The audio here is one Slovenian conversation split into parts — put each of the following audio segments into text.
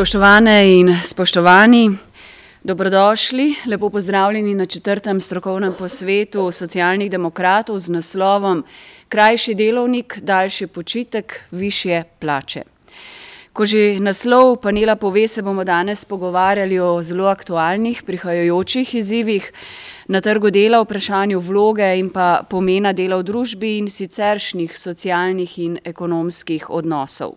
Spoštovane in spoštovani, dobrodošli, lepo pozdravljeni na četrtem strokovnem posvetu socialnih demokratov z naslovom Krajši delovnik, daljši počitek, višje plače. Ko že naslov panela pove, se bomo danes pogovarjali o zelo aktualnih prihajajočih izzivih na trgu dela, vprašanju vloge in pa pomena dela v družbi in siceršnjih socialnih in ekonomskih odnosov.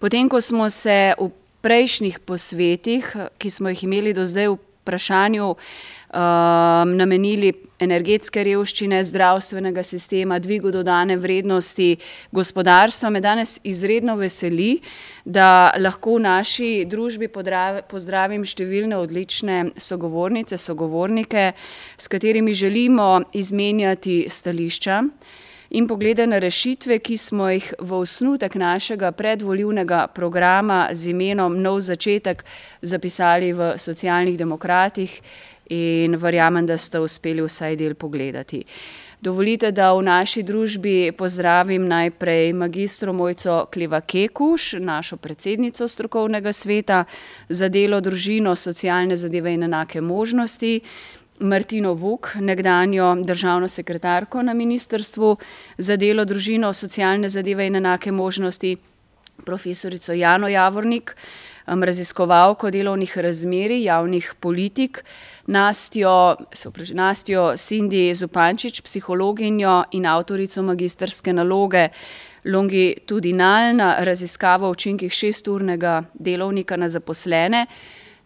Potem ko smo se v prejšnjih posvetih, ki smo jih imeli do zdaj v vprašanju, namenili energetske revščine, zdravstvenega sistema, dvigu dodane vrednosti gospodarstva, me danes izredno veseli, da lahko v naši družbi pozdravim številne odlične sogovornice, sogovornike, s katerimi želimo izmenjati stališča in poglede na rešitve, ki smo jih v osnutek našega predvolilnega programa z imenom Nov začetek zapisali v Socialnih demokratih, in verjamem, da ste uspeli vsaj del pogledati. Dovolite, da v naši družbi pozdravim najprej magistro Mojco Kleva Kekuš, našo predsednico strokovnega sveta za delo, družino, socialne zadeve in enake možnosti, Martino Vuk, nekdanjo državno sekretarko na ministrstvu za delo, družino, socialne zadeve in enake možnosti, profesorico Jano Javornik, raziskovalko delovnih razmerij, javnih politik, Nastjo, Nastjo Sindi Zupančič, psihologinjo in avtorico magistrske naloge Longitudinalna raziskava o učinkih šesturnega delovnika na zaposlene,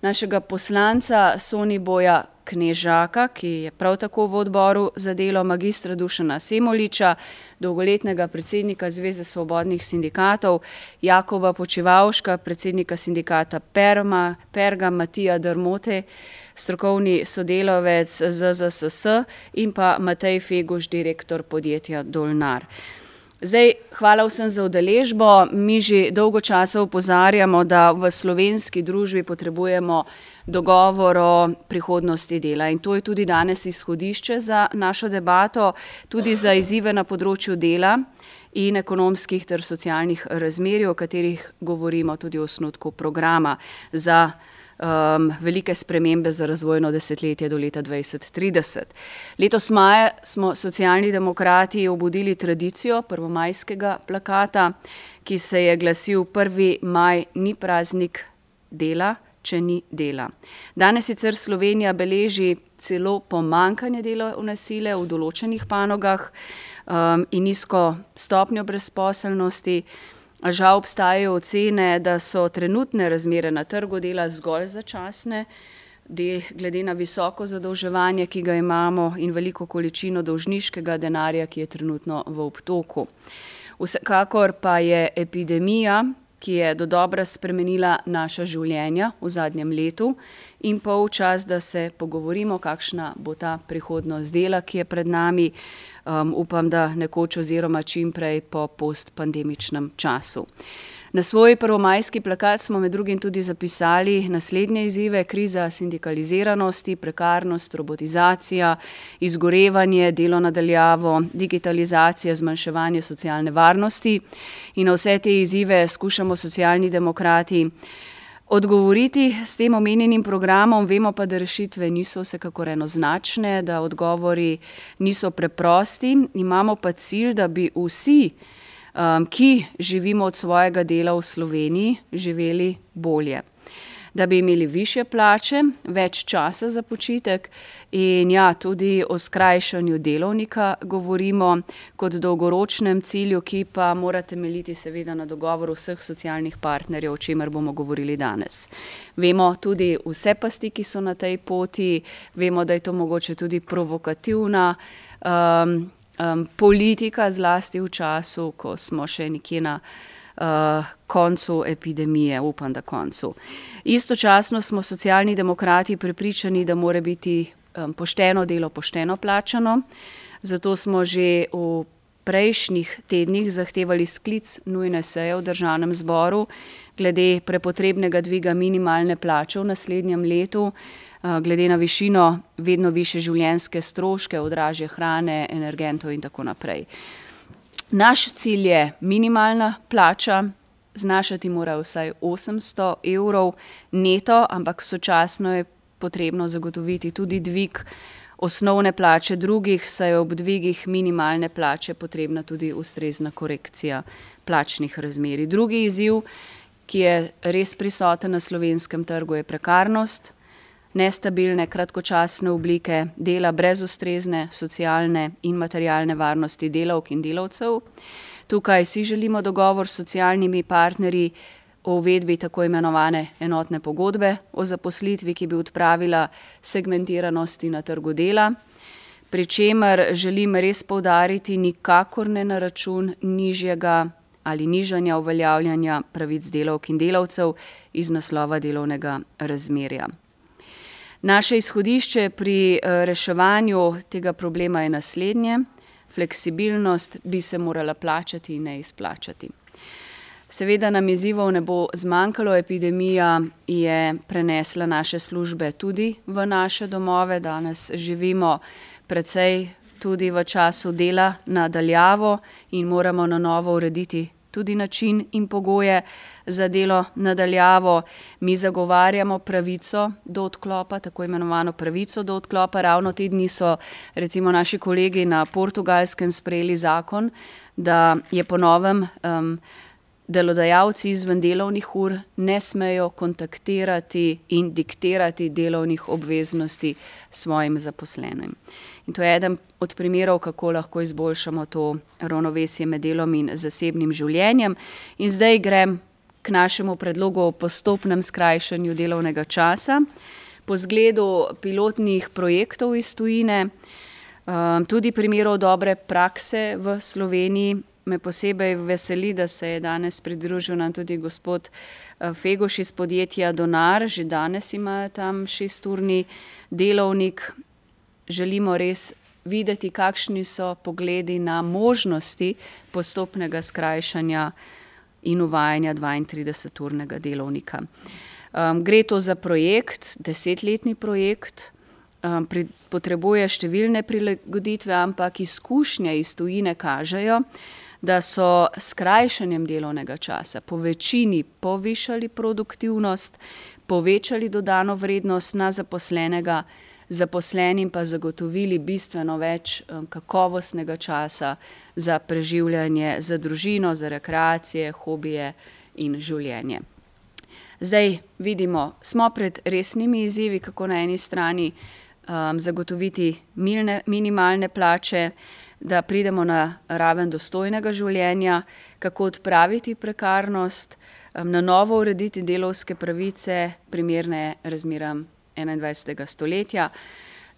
našega poslanca Soniboja Knežaka, ki je prav tako v odboru za delo, magistra Dušana Semoliča, dolgoletnega predsednika Zveze svobodnih sindikatov, Jakoba Počivavška, predsednika sindikata Perma, Pergam, Matija Dermote, strokovni sodelavec ZZSS, in pa Matej Feguš, direktor podjetja Dolnar. Zdaj, hvala vsem za udeležbo, mi že dolgo časa opozarjamo, da v slovenski družbi potrebujemo dogovor o prihodnosti dela, in to je tudi danes izhodišče za našo debato, tudi za izzive na področju dela in ekonomskih ter socialnih razmerij, o katerih govorimo tudi v osnutku programa za, velike spremembe za razvojno desetletje do leta dvajset trideset. Letos maja smo Socialni demokrati obudili tradicijo prvomajskega plakata, ki se je glasil Prvi maj ni praznik dela, če ni dela. Danes sicer Slovenija beleži celo pomanjkanje delovne sile v določenih panogah, in nizko stopnjo brezposelnosti, žal obstajajo ocene, da so trenutne razmere na trgu dela zgolj začasne, glede na visoko zadolževanje, ki ga imamo, in veliko količino dolžniškega denarja, ki je trenutno v obtoku. Vsekakor pa je epidemija, ki je dodobra spremenila naša življenja v zadnjem letu in pol, čas, da se pogovorimo, kakšna bo ta prihodnost dela, ki je pred nami, upam, da nekoč oziroma čimprej po postpandemičnem času. Na svoj prvomajski plakat smo med drugim tudi zapisali naslednje izzive: kriza sindikaliziranosti, prekarnost, robotizacija, izgorevanje, delo na daljavo, digitalizacija, zmanjševanje socialne varnosti. In na vse te izzive skušamo Socialni demokrati odgovoriti s tem omenjenim programom, vemo pa, da rešitve niso vsekakor enoznačne, da odgovori niso preprosti, imamo pa cilj, da bi vsi, ki živimo od svojega dela v Sloveniji, živeli bolje. Da bi imeli višje plače, več časa za počitek in ja, tudi o skrajšanju delovnika govorimo kot dolgoročnem cilju, ki pa mora temeljiti seveda na dogovoru vseh socialnih partnerjev, o čemer bomo govorili danes. Vemo tudi vse pasti, ki so na tej poti, vemo, da je to mogoče tudi provokativna, politika, zlasti v času, ko smo še nekje na, koncu epidemije, upam, da koncu. Istočasno smo Socialni demokrati prepričani, da mora biti, pošteno delo pošteno plačano, zato smo že v prejšnjih tednih zahtevali sklic nujne seje v državnem zboru glede prepotrebnega dviga minimalne plače v naslednjem letu, glede na višino vedno višje življenjske stroške, od dražje hrane, energentov in tako naprej. Naš cilj je minimalna plača znašati mora vsaj 800 evrov neto, ampak sočasno je potrebno zagotoviti tudi dvig osnovne plače drugih, saj je ob dvigih minimalne plače potrebna tudi ustrezna korekcija plačnih razmeri. Drugi izziv, ki je res prisoten na slovenskem trgu, je prekarnost, nestabilne kratkočasne oblike dela brez ustrezne socialne in materialne varnosti delavk in delavcev. Tukaj si želimo dogovor s socialnimi partnerji o uvedbi tako imenovane enotne pogodbe o zaposlitvi, ki bi odpravila segmentiranosti na trgu dela. Pri čemer želim res povdariti, nikakor ne na račun nižjega ali nižanja uveljavljanja pravic delavk in delavcev iz naslova delovnega razmerja. Naše izhodišče pri reševanju tega problema je naslednje. Fleksibilnost bi se morala plačati in ne izplačati. Seveda nam izzivov ne bo zmanjkalo, epidemija je prenesla naše službe tudi v naše domove, danes živimo precej tudi v času dela na daljavo in moramo na novo urediti tudi način in pogoje za delo na daljavo. Mi zagovarjamo pravico do odklopa, tako imenovano pravico do odklopa, ravno te dni so recimo naši kolegi na Portugalskem sprejeli zakon, da je po novem, delodajalci izven delovnih ur ne smejo kontaktirati in diktirati delovnih obveznosti svojim zaposlenim. In to je eden od primerov, kako lahko izboljšamo to ravnovesje med delom in zasebnim življenjem. In zdaj grem k našemu predlogu o postopnem skrajšanju delovnega časa. Po zgledu pilotnih projektov iz tujine, tudi primerov dobre prakse v Sloveniji, me posebej veseli, da se je danes pridružil nam tudi gospod, Feguš iz podjetja Donar, že danes imajo tam šesturni delovnik. Želimo res videti, kakšni so pogledi na možnosti postopnega skrajšanja in uvajanja dvaintrideseturnega delovnika. gre to za projekt, desetletni projekt, potrebuje številne prilagoditve, ampak izkušnje iz tujine kažejo, da so s skrajšanjem delovnega časa po večini povišali produktivnost, povečali dodano vrednost na zaposlenega, zaposlenim pa zagotovili bistveno več, kakovostnega časa za preživljanje z družino, za rekreacije, hobije in življenje. Zdaj vidimo, smo pred resnimi izzivi, kako na eni strani, zagotoviti minimalne plače, da pridemo na raven dostojnega življenja, kako odpraviti prekarnost, na novo urediti delavske pravice, primerne razmeram enaindvajsetega stoletja.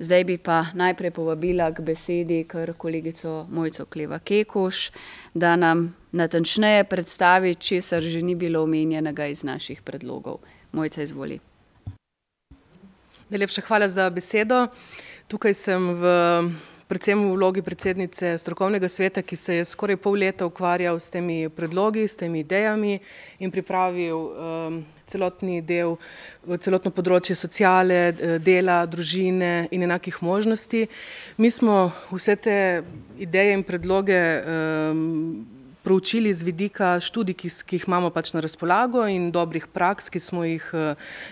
Zdaj bi pa najprej povabila k besedi kar kolegico Mojco Kleva Kekuš, da nam natančneje predstavi, česar že ni bilo omenjenega iz naših predlogov. Mojca, izvoli. Najlepša hvala za besedo. Tukaj sem v predvsem v vlogi predsednice strokovnega sveta, ki se je skoraj pol leta ukvarjal s temi predlogi, s temi idejami in pripravil, celotni del, celotno področje sociale, dela, družine in enakih možnosti. Mi smo vse te ideje in predloge, proučili z vidika študij, ki ki jih imamo pač na razpolago, in dobrih praks, ki smo jih,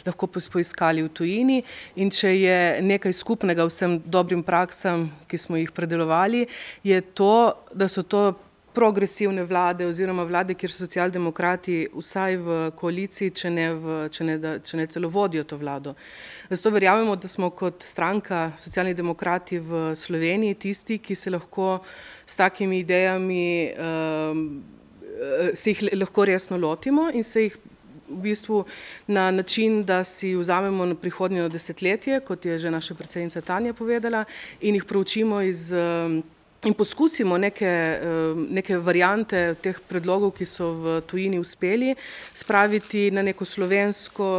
lahko poiskali v tujini. In če je nekaj skupnega vsem dobrim praksam, ki smo jih predelovali, je to, da so to progresivne vlade oziroma vlade, kjer so socialdemokrati vsaj v koaliciji, če ne v, če ne da, če ne celo vodijo to vlado. Zato verjamemo, da smo kot stranka, Socialni demokrati v Sloveniji tisti, ki se lahko s takimi idejami, se jih lahko resno lotimo in se jih v bistvu na način, da si vzamemo na prihodnje desetletje, kot je že naša predsednica Tanja povedala, in jih proučimo iz, in poskusimo neke, neke variante teh predlogov, ki so v tujini uspeli, spraviti na neko slovensko,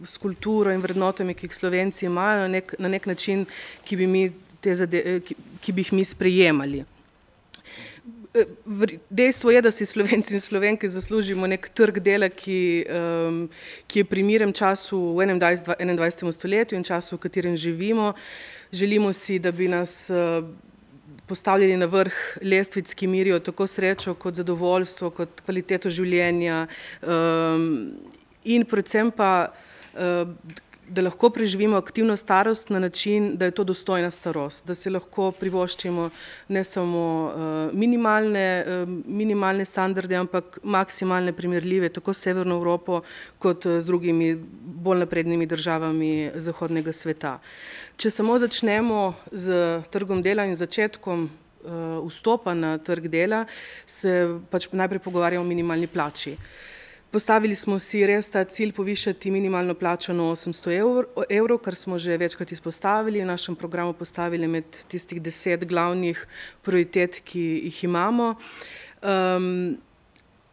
s kulturo in vrednotami, ki jih Slovenci imajo, na neki način, ki bi mi te ki bi jih mi sprejemali. dejstvo je, da si Slovenci in Slovenke zaslužimo neki trg dela, ki, ki je primeren času v enaindvajsetem stoletju in času, v katerem živimo. Želimo si, da bi nas, postavljeni na vrh lestvic, ki mirijo tako srečo kot zadovoljstvo, kot kvaliteto življenja um, in predvsem pa, uh, da lahko preživimo aktivno starost na način, da je to dostojna starost, da si lahko privoščimo ne samo uh, minimalne, uh, minimalne standarde, ampak maksimalne primerljive, tako s Severno Evropo, kot z drugimi bolj naprednimi državami zahodnega sveta. Če samo začnemo z trgom dela in začetkom vstopa na trg dela, se pač najprej pogovarjamo o minimalni plači. Postavili smo si res ta cilj povišati minimalno plačo na 800 evrov, kar smo že večkrat izpostavili v našem programu, postavili med tistih deset glavnih prioritet, ki jih imamo. Um,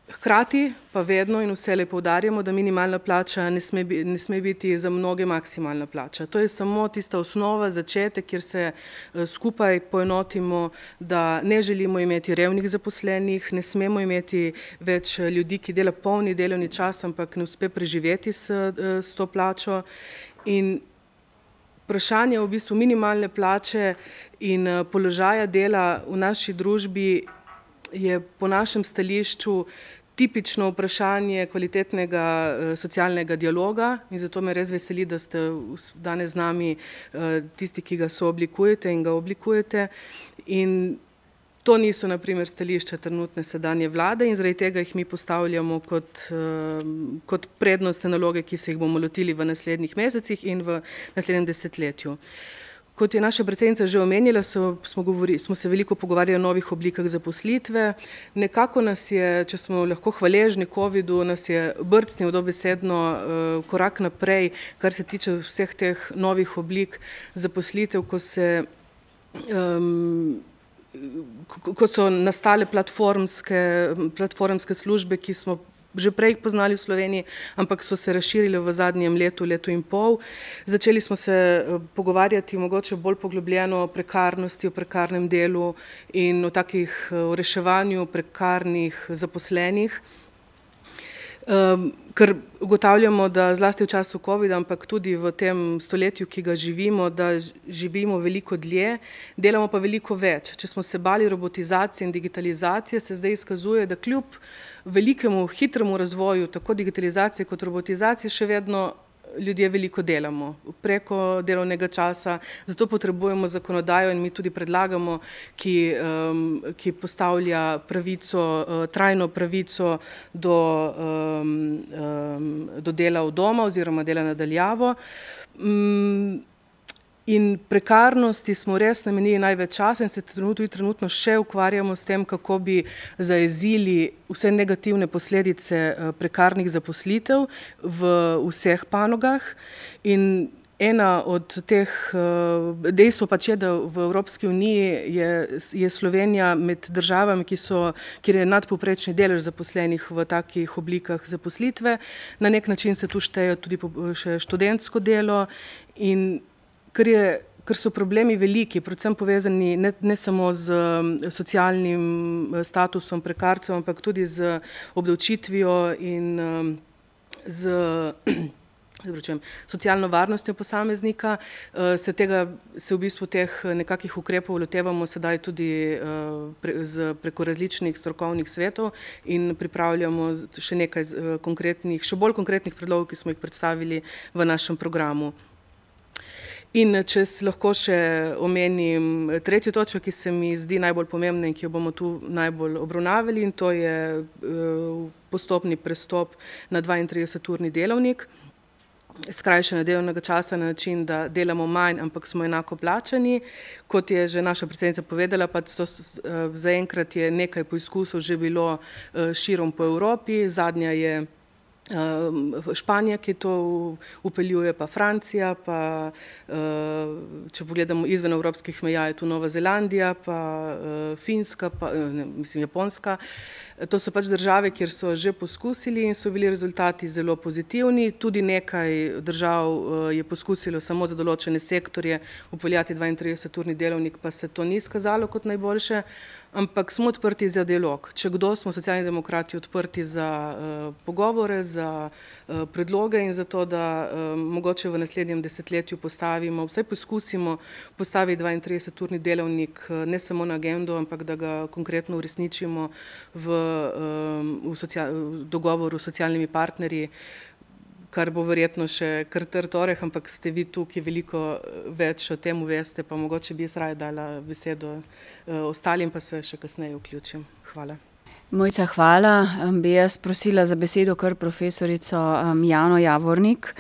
Hkrati pa vedno in vse lepo povdarjamo, da minimalna plača ne sme, ne sme biti za mnoge maksimalna plača. To je samo tista osnova, začetek, kjer se uh, skupaj poenotimo, da ne želimo imeti revnih zaposlenih, ne smemo imeti več eh, ljudi, ki dela polni delovni čas, ampak ne uspe preživeti s, uh, s to plačo. In vprašanje v bistvu minimalne plače in uh, položaja dela v naši družbi je po našem stališču tipično vprašanje kvalitetnega uh, socialnega dialoga in zato me res veseli, da ste danes z nami uh, tisti, ki ga sooblikujete in ga oblikujete. In to niso naprimer stališča trenutne sedanje vlade in zaradi tega jih mi postavljamo kot, uh, kot prednostne naloge, ki se jih bomo lotili v naslednjih mesecih in v naslednjem desetletju. Uh, Kot je naša predsednica že omenila, so, smo, govori, smo se veliko pogovarjali o novih oblikah zaposlitve. Nekako nas je, če smo lahko hvaležni COVID-u, nas je brcnil dobesedno uh, korak naprej, kar se tiče vseh teh novih oblik zaposlitev, ko se um, kot so nastale platformske, platformske službe, ki smo že prej poznali v Sloveniji, ampak so se razširile v zadnjem letu, letu in pol. Začeli smo se eh, pogovarjati mogoče bolj poglobljeno o prekarnosti, o prekarnem delu in o takih eh, o reševanju prekarnih zaposlenih. Um, ker ugotavljamo, da zlasti v času COVID-a, ampak tudi v tem stoletju, ki ga živimo, da živimo veliko dlje, delamo pa veliko več. Če smo se bali robotizacije in digitalizacije, se zdaj izkazuje, da kljub velikemu, hitremu razvoju, tako digitalizacije kot robotizacije, še vedno ljudje veliko delamo preko delovnega časa, zato potrebujemo zakonodajo in mi tudi predlagamo, ki, um, ki postavlja pravico, uh, trajno pravico do, um, um, do dela v doma oziroma dela nadaljavo. Um, In prekarnosti smo res namenili največ časa in se trenutno, trenutno še ukvarjamo s tem, kako bi zaezili vse negativne posledice eh, prekarnih zaposlitev v vseh panogah. In ena od teh eh, dejstev pač je, da v Evropski uniji je, je Slovenija med državami, so, kjer je nadpoprečni delež zaposlenih v takih oblikah zaposlitve. Na nek način se tu šteje tudi še študentsko delo in ker, je, ker so problemi veliki, predvsem povezani ne, ne samo z socialnim eh, statusom prekarcev, ampak tudi z obdavčitvijo in z Zvračujem, socialno varnostjo posameznika, eh, se, tega, se v bistvu teh nekakih ukrepov lotevamo sedaj tudi eh, pre, z, preko različnih strokovnih svetov in pripravljamo še nekaj konkretnih, še bolj konkretnih predlogov, ki smo jih predstavili v našem programu. In če lahko še omenim tretjo točko, ki se mi zdi najbolj pomembna in ki jo bomo tu najbolj obravnavali, in to je uh, postopni prestop na 32-urni delovnik, skrajšanje delovnega časa na način, da delamo manj, ampak smo enako plačani. Kot je že naša predsednica povedala, pa to uh, zaenkrat je nekaj poizkusov že bilo širom po Evropi, zadnja je. Ehm, Španija, ki to upeljuje, pa Francija, pa eh, če pogledamo izven evropskih meja, je tu Nova Zelandija, pa eh, Finska, pa, eh, ne, mislim Japonska. To so pač države, kjer so že poskusili in so bili rezultati zelo pozitivni. Tudi nekaj držav je poskusilo samo za določene sektorje upeljati 32-urni delovnik, pa se to ni izkazalo kot najboljše ampak smo odprti za dialog. Če kdo, smo socialni demokrati odprti za uh, pogovore, za uh, predloge in za to, da uh, mogoče v naslednjem desetletju postavimo, vsaj poskusimo postaviti 32-urni delovnik ne samo na agendo, ampak da ga konkretno uresničimo v, uh, v, socia v dogovoru s socialnimi partnerji. Kar bo verjetno še kar trtoreh, ampak ste vi tukaj veliko več o tem, veste, pa mogoče bi jaz raje dala besedo ostalim pa se še kasneje vključim. Hvala. Mojca, hvala. Bi jaz prosila za besedo kar profesorico Jano Javornik.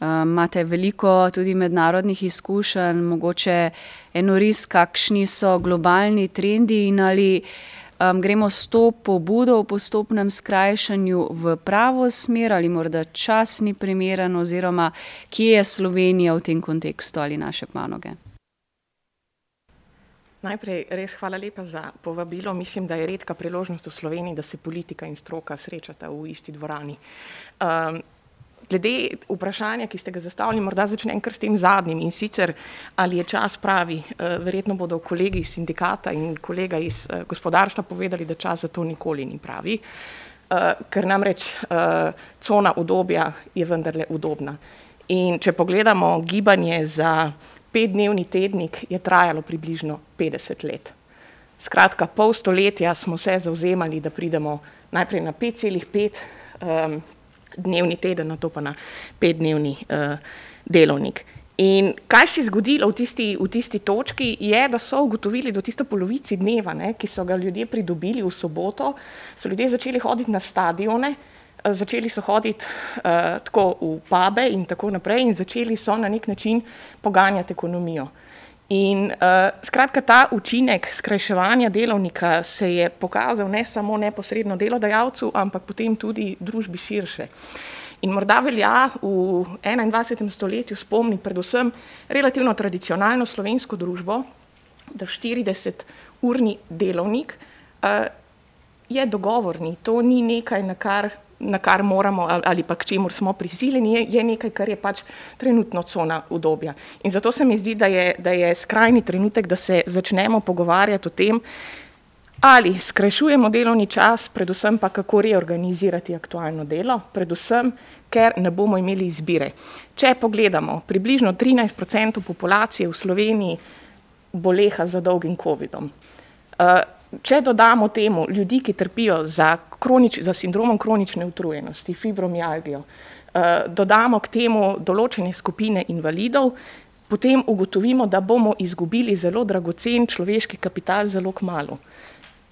Imate veliko tudi mednarodnih izkušenj, mogoče eno res, kakšni so globalni trendi in ali um, gremo s to pobudo v postopnem skrajšanju v pravo smer ali morda čas ni primeren oziroma kje je Slovenija v tem kontekstu ali naše panoge. Najprej res hvala lepa za povabilo. Mislim, da je redka priložnost v Sloveniji, da se politika in stroka srečata v isti dvorani. Um, glede vprašanja, ki ste ga zastavili, morda začnem kar s tem zadnjim in sicer, ali je čas pravi. Uh, verjetno bodo kolegi iz sindikata in kolega iz uh, gospodarstva povedali, da čas za to nikoli ni pravi, uh, ker namreč uh, cona udobja je vendarle udobna. In če pogledamo gibanje za petdnevni tednik je trajalo približno 50 let. Skratka, pol stoletja smo se zauzemali, da pridemo najprej na 5,5 um, dnevni teden, na to pa na petdnevni uh, delovnik. In kaj se je zgodilo v tisti, v tisti točki, je, da so ugotovili, da v tisto polovici dneva, ne, ki so ga ljudje pridobili v soboto, so ljudje začeli hoditi na stadione, začeli so hoditi uh, tako v pube in tako naprej, in začeli so na nek način poganjati ekonomijo. In uh, skratka, ta učinek skrajševanja delovnika se je pokazal ne samo neposredno delodajalcu, ampak potem tudi družbi širše. In morda velja v 21. stoletju spomniti predvsem relativno tradicionalno slovensko družbo, da 40-urni delovnik uh, je dogovorni, to ni nekaj, na kar na kar moramo ali pa k čemu smo prisiljeni, je, je nekaj, kar je pač trenutno cona udobja. In zato se mi zdi, da je, da je skrajni trenutek, da se začnemo pogovarjati o tem, ali skrajšujemo delovni čas, predvsem pa kako reorganizirati aktualno delo, predvsem, ker ne bomo imeli izbire. Če pogledamo, približno 13% populacije v Sloveniji boleha za dolgim COVID-om. Uh, če dodamo temu ljudi, ki trpijo za, kronič, za sindromom kronične utrujenosti, fibromialgijo, uh, dodamo k temu določene skupine invalidov, potem ugotovimo, da bomo izgubili zelo dragocen človeški kapital zelo kmalo.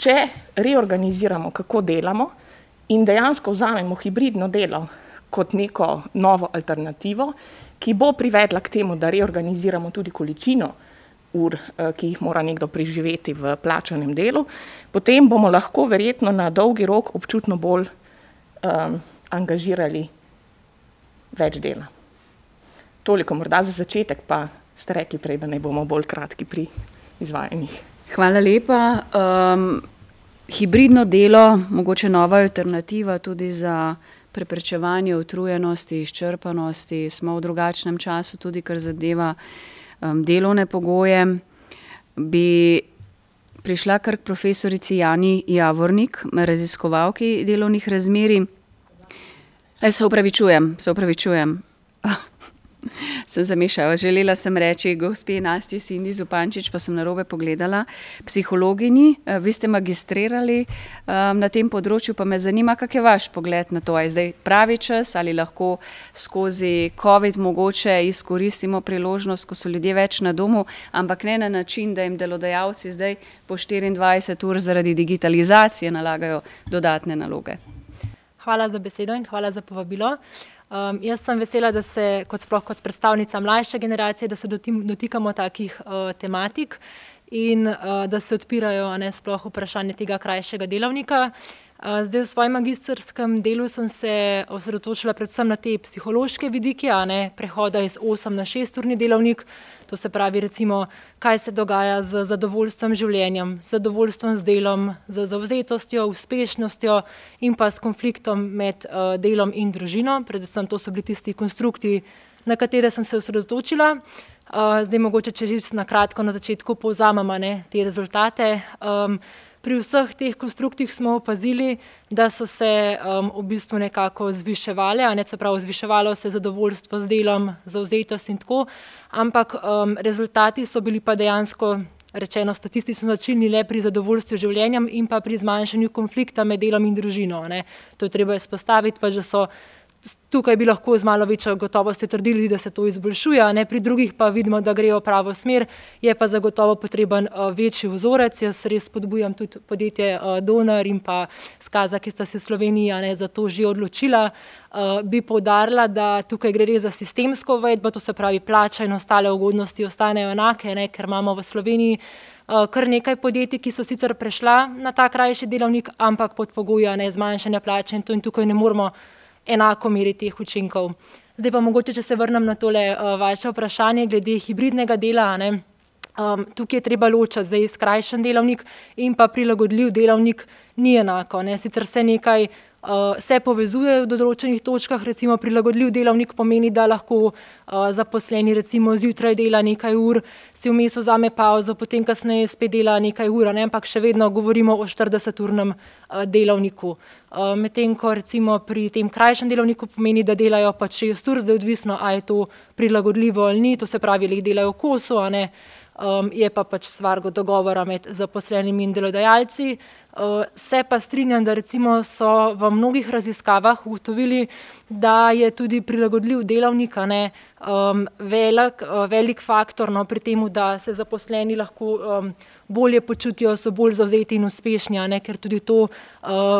Če reorganiziramo, kako delamo in dejansko vzamemo hibridno delo kot neko novo alternativo, ki bo privedla k temu, da reorganiziramo tudi količino ur, eh, ki jih mora nekdo preživeti v plačanem delu, potem bomo lahko verjetno na dolgi rok občutno bolj um, angažirali več dela. Toliko morda za začetek, pa ste rekli prej, da ne bomo bolj kratki pri izvajanjih. Hvala lepa. Um, hibridno delo, mogoče nova alternativa tudi za preprečevanje utrujenosti, izčrpanosti, smo v drugačnem času tudi, kar zadeva um, delovne pogoje, bi prišla kar k profesorici Jani Javornik, raziskovalki delovnih razmerij. Se upravičujem, se upravičujem. sem zamešala. Želela sem reči, gospe Nasti Sindi Zupančič, pa sem na robe pogledala, psihologini, eh, vi ste magistrirali um, na tem področju, pa me zanima, kak je vaš pogled na to, je zdaj pravi čas ali lahko skozi COVID mogoče izkoristimo priložnost, ko so ljudje več na domu, ampak ne na način, da jim delodajalci zdaj po 24 ur zaradi digitalizacije nalagajo dodatne naloge. Hvala za besedo in hvala za povabilo. Um, jaz sem vesela, da se kot, sploh, kot predstavnica mlajše generacije, da se dotim, dotikamo takih uh, tematik in uh, da se odpirajo ne sploh vprašanje tega krajšega delovnika. Zdaj, v svojem magistrskem delu sem se osredotočila predvsem na te psihološke vidike, ne prehoda iz 8 na 6 urni delovnik. To se pravi, recimo, kaj se dogaja z zadovoljstvom življenjem, z zadovoljstvom z delom, z zavzetostjo, uspešnostjo in pa s konfliktom med uh, delom in družino. Predvsem to so bili tisti konstrukti, na katere sem se osredotočila. Uh, zdaj, mogoče, če že na kratko na začetku povzamemo te rezultate. Um, Pri vseh teh konstruktih smo opazili, da so se um, v bistvu nekako zviševale, ne se pravi, zviševalo se zadovoljstvo z delom, zauzetost in tako, ampak um, rezultati so bili pa dejansko, rečeno statistično, značilni le pri zadovoljstvu življenjem in pa pri zmanjšanju konflikta med delom in družino. Ne. To je treba izpostaviti, pa že so Tukaj bi lahko z malo večjo gotovostjo trdili, da se to izboljšuje, ne? pri drugih pa vidimo, da grejo v pravo smer, je pa zagotovo potreben uh, večji vzorec. Jaz res spodbujam tudi podjetje uh, Donor in pa Skaza, ki sta se v Sloveniji ne, za to že odločila. Uh, bi povdarila, da tukaj gre res za sistemsko uvedbo, to se pravi, plača in ostale ugodnosti ostanejo enake, ne? ker imamo v Sloveniji. Kar nekaj podjetij, ki so sicer prešla na ta krajši delovnik, ampak pod pogojem zmanjšanja plače, in, in tukaj ne moramo enako meri teh učinkov. Zdaj pa mogoče, če se vrnem na tole uh, vaše vprašanje glede hibridnega dela. Ne? Um, tukaj je treba ločiti, zdaj skrajšen delovnik in pa prilagodljiv delovnik ni enako. Ne? Sicer se nekaj se povezujejo v določenih točkah, recimo prilagodljiv delovnik pomeni, da lahko uh, zaposleni recimo zjutraj dela nekaj ur, si vmes vzame pauzo, potem kasneje spet dela nekaj ur, ne? ampak še vedno govorimo o 40-urnem uh, delovniku. Uh, Medtem ko recimo pri tem krajšem delovniku pomeni, da delajo pač 6 ur, zdaj odvisno, ali je to prilagodljivo ali ni, to se pravi, ali jih delajo kosu, um, je pa pač stvar dogovora med zaposlenimi in delodajalci. Uh, se pa strinjam, da so v mnogih raziskavah ugotovili, da je tudi prilagodljiv delavnik ne, um, velik, uh, velik faktor no, pri tem, da se zaposleni lahko um, bolje počutijo, so bolj zauzeti in uspešni, ne, ker tudi to uh,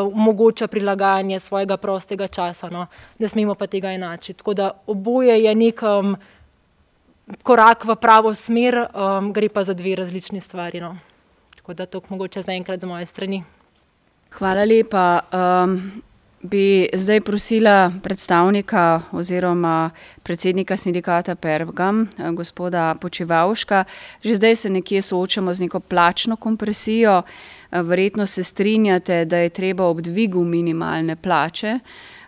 omogoča prilagajanje svojega prostega časa. No. Ne smemo pa tega enačiti. Tako da oboje je nekam. Um, korak v pravo smer, um, gre pa za dve različni stvari. No. Tako da to mogoče zaenkrat z moje strani. Hvala lepa. Um, bi zdaj prosila predstavnika oziroma predsednika sindikata Pergam, gospoda Počevalška. Že zdaj se nekje soočamo z neko plačno kompresijo. Verjetno se strinjate, da je treba ob dvigu minimalne plače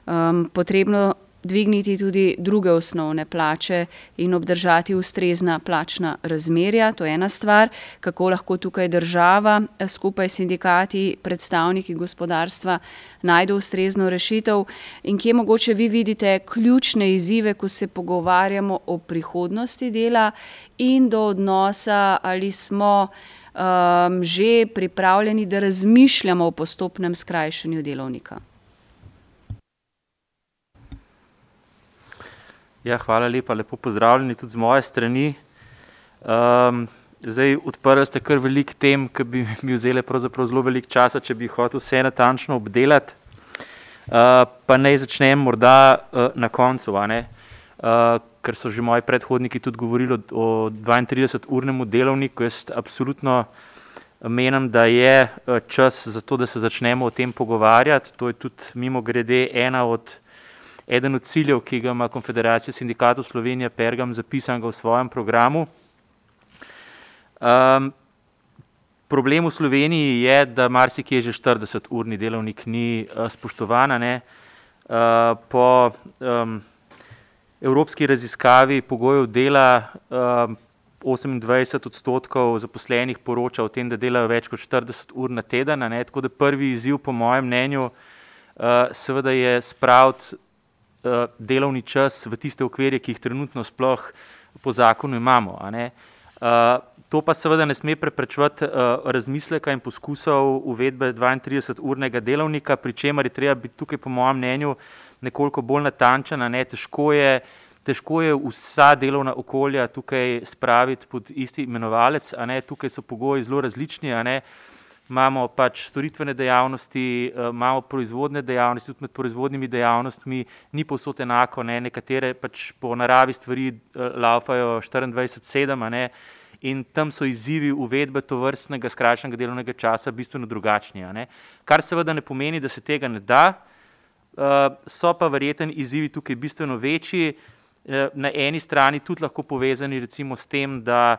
um, potrebno dvigniti tudi druge osnovne plače in obdržati ustrezna plačna razmerja. To je ena stvar, kako lahko tukaj država eh, skupaj s sindikati, predstavniki gospodarstva najde ustrezno rešitev in kje mogoče vi vidite ključne izzive, ko se pogovarjamo o prihodnosti dela in do odnosa, ali smo um, že pripravljeni, da razmišljamo o postopnem skrajšanju delovnika. Ja, hvala lepa, lepo pozdravljeni tudi z moje strani. Um, zdaj, odprli ste kar velik tem, ki bi mi vzeli zelo veliko časa, če bi hotel vse natančno obdelati. Uh, pa naj začnem morda uh, na koncu, uh, ker so že moji predhodniki tudi govorili o 32-urnem delovniku. Jaz absolutno menim, da je čas za to, da se začnemo o tem pogovarjati. To je tudi mimo grede ena od eden od ciljev, ki ga ima Konfederacija sindikatov Slovenije, Pergam, zapisan v svojem programu. Um, problem v Sloveniji je, da marsikje že 40-urni delovnik ni uh, spoštovan. Uh, po um, evropski raziskavi pogojev dela um, 28 odstotkov zaposlenih poroča o tem, da delajo več kot 40 ur na teden. Tako da prvi izziv, po mojem mnenju, uh, seveda je spraviti delovni čas v tiste okvirje, ki jih trenutno sploh po zakonu imamo. Uh, to pa seveda ne sme preprečevati uh, razmisleka in poskusov uvedbe 32-urnega delovnika, pri čemer je treba biti tukaj, po mojem mnenju, nekoliko bolj natančen. Ne? Težko, težko je vsa delovna okolja tukaj spraviti pod isti imenovalec, tukaj so pogoji zelo različni imamo pač storitvene dejavnosti, eh, imamo proizvodne dejavnosti, tudi med proizvodnimi dejavnostmi ni povsod enako, ne? nekatere pač po naravi stvari eh, laufajo 24-7, in tam so izzivi uvedbe to vrstnega skrajšanega delovnega časa bistveno drugačni. Kar seveda ne pomeni, da se tega ne da, so pa verjeten izzivi tukaj bistveno večji. Na eni strani tudi lahko povezani recimo s tem, da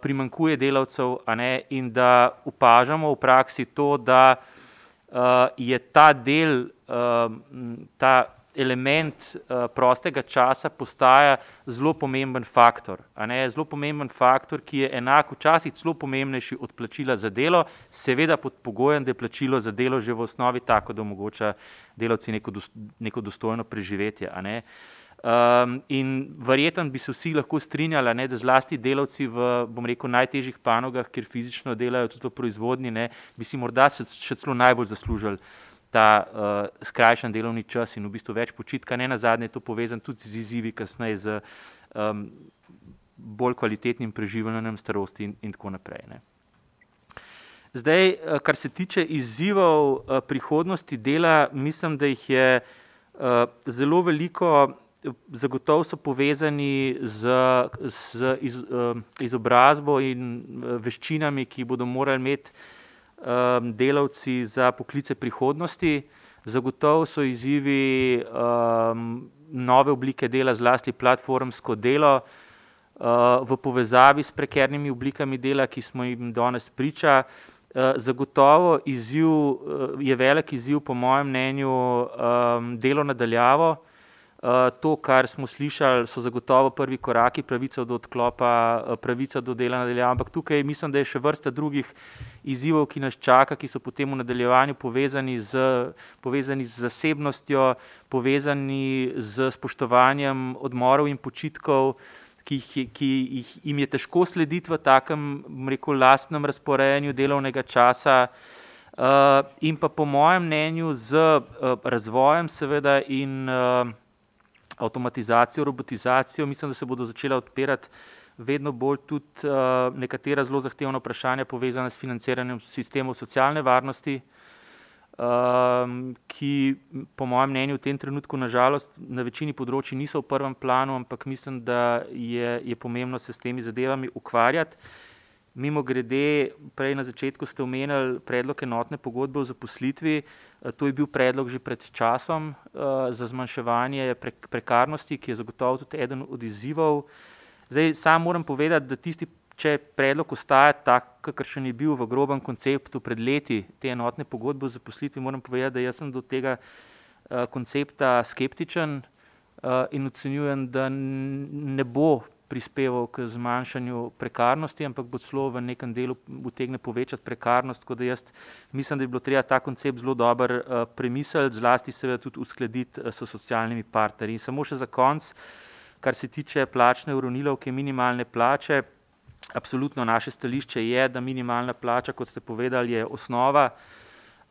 primankuje delavcev ne, in da opažamo v praksi to, da je ta del, ta element uh, prostega časa postaja zelo pomemben faktor. Zelo pomemben faktor, ki je enak, včasih celo pomembnejši od plačila za delo, seveda pod pogojem, da je plačilo za delo že v osnovi tako, da omogoča delavci neko, neko dostojno preživetje. Um, in verjetno bi se vsi lahko strinjali, ne, da zlasti delavci v rekel, najtežjih panogah, kjer fizično delajo tudi v proizvodnji, ne, bi si morda še, še celo najbolj zaslužili ta uh, skrajšan delovni čas in v bistvu več počitka, ne na zadnje, to povezan tudi z izzivi, kasneje z um, bolj kvalitetnim preživljanjem starosti in, in tako naprej. Ne. Zdaj, uh, kar se tiče izzivov uh, prihodnosti dela, mislim, da jih je uh, zelo veliko, zagotovo so povezani z, z iz, uh, izobrazbo in uh, veščinami, ki bodo morali imeti um, delavci za poklice prihodnosti. Zagotovo so izzivi um, nove oblike dela, zlasti platformsko delo, uh, v povezavi s prekernimi oblikami dela, ki smo jim danes priča. Uh, zagotovo izziv, uh, je velik izziv, po mojem mnenju, um, delo nadaljavo. To, kar smo slišali, so zagotovo prvi koraki, pravica do odklopa, eh, pravica do dela nadaljevanja. Ampak tukaj mislim, da je še vrsta drugih izzivov, ki nas čaka, ki so potem v nadaljevanju povezani z, povezani z zasebnostjo, povezani z spoštovanjem odmorov in počitkov. Ki, jih, ki jih jim je težko slediti v takem, rekel, lastnem razporejanju delovnega časa, uh, in pa po mojem mnenju, z uh, razvojem, seveda, in uh, avtomatizacijo, robotizacijo, mislim, da se bodo začela odpirati vedno bolj tudi uh, nekatera zelo zahtevna vprašanja, povezana s financiranjem sistemov socialne varnosti, um, ki, po mojem mnenju, v tem trenutku, nažalost, na večini področji niso v prvem planu, ampak mislim, da je, je pomembno se s temi zadevami ukvarjati. Mimo grede, prej na začetku ste omenili predlog enotne pogodbe o zaposlitvi. Eh, to je bil predlog že pred časom uh, za zmanjševanje pre, prekarnosti, ki je zagotovo tudi eden od izzivov. Zdaj, sam moram povedati, da tisti, če predlog ostaja tak, kakršen je bil v grobem konceptu pred leti te enotne pogodbe o zaposlitvi, moram povedati, da jaz sem do tega uh, koncepta skeptičen in ocenjujem, da ne bo prispeval k zmanjšanju prekarnosti, ampak bo celo v nekem delu utegne povečati prekarnost. Tako da jaz mislim, da bi bilo treba ta koncept zelo dobro uh, premisliti, zlasti seveda tudi uskladiti uh, s socialnimi partnerji. In samo še za konec, kar se tiče plačne uravnilovke minimalne plače, absolutno naše stališče je, da minimalna plača, kot ste povedali, je osnova.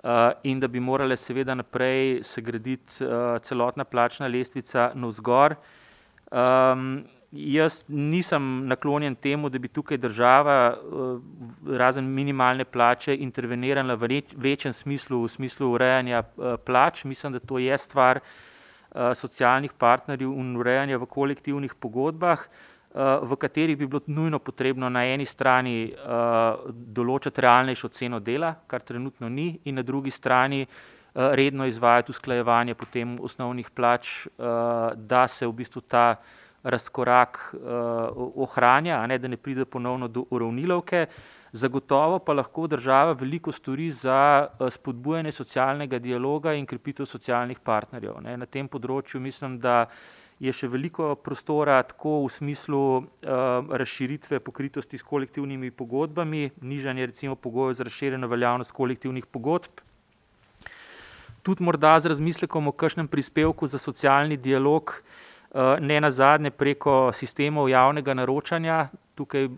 Uh, in da bi morale, seveda, naprej se graditi uh, celotna plačna lestvica navzgor. Um, Jaz nisem naklonjen temu, da bi tukaj država, eh, razen minimalne plače, intervenirala v večjem smislu, v smislu urejanja eh, plač. Mislim, da to je stvar eh, socialnih partnerjev in urejanja v kolektivnih pogodbah, v katerih bi bilo nujno potrebno na eni strani določiti realnejšo ceno dela, kar trenutno ni, in na drugi strani redno izvajati usklajevanje potem osnovnih plač, da se v bistvu ta razkorak uh, ohranja, ne, da ne pride ponovno do uravnilovke. Zagotovo pa lahko država veliko stori za uh, spodbujanje socialnega dialoga in krepitev socialnih partnerjev. Ne. Na tem področju mislim, da je še veliko prostora tako v smislu uh, razširitve pokritosti s kolektivnimi pogodbami, nižanje recimo pogojev za razširjeno veljavnost kolektivnih pogodb, tudi morda z razmislekom o kakšnem prispevku za socialni dialog, Eh, ne na zadnje preko sistemov javnega naročanja. Tukaj eh,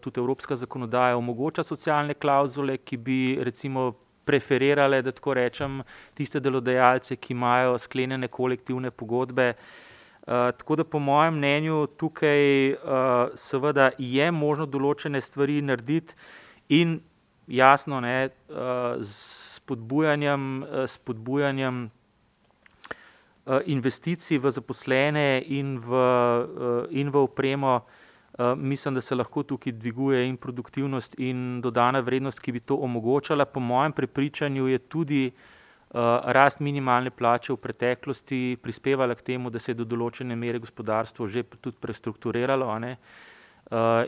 tudi evropska zakonodaja omogoča socialne klauzule, ki bi recimo preferirale, da tako rečem, tiste delodajalce, ki imajo sklenjene kolektivne pogodbe. Uh, tako da, po mojem mnenju, tukaj seveda je možno določene stvari narediti in jasno, ne, s spodbujanjem, spodbujanjem Eh, investicij v zaposlene in v, eh, in v opremo mislim, da se lahko tukaj dviguje in produktivnost in dodana vrednost, ki bi to omogočala. Po mojem prepričanju je tudi rast minimalne plače v preteklosti prispevala k temu, da se je do določene mere gospodarstvo že tudi prestrukturiralo. Eh,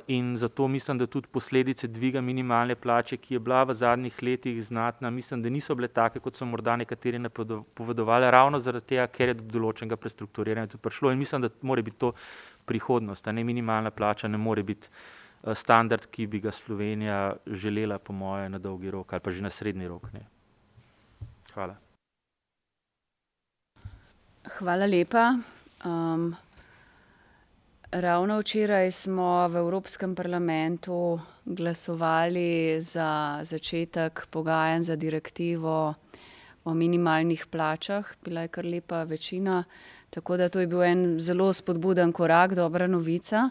in zato mislim, da tudi posledice dviga minimalne plače, ki je bila v zadnjih letih znatna, mislim, da niso bile take, kot so morda nekateri napovedovali, ravno zaradi tega, ker je do določenega prestrukturiranja tudi prišlo in mislim, da mora biti to prihodnost, a ne minimalna plača ne more biti eh, standard, ki bi ga Slovenija želela, po moje, na dolgi rok ali pa že na srednji rok. Ne. Hvala. Hvala lepa. Um, Ravno včeraj smo v Evropskem parlamentu glasovali za začetek pogajanj za direktivo o minimalnih plačah. Bila je kar lepa večina, tako da to je bil en zelo spodbuden korak, dobra novica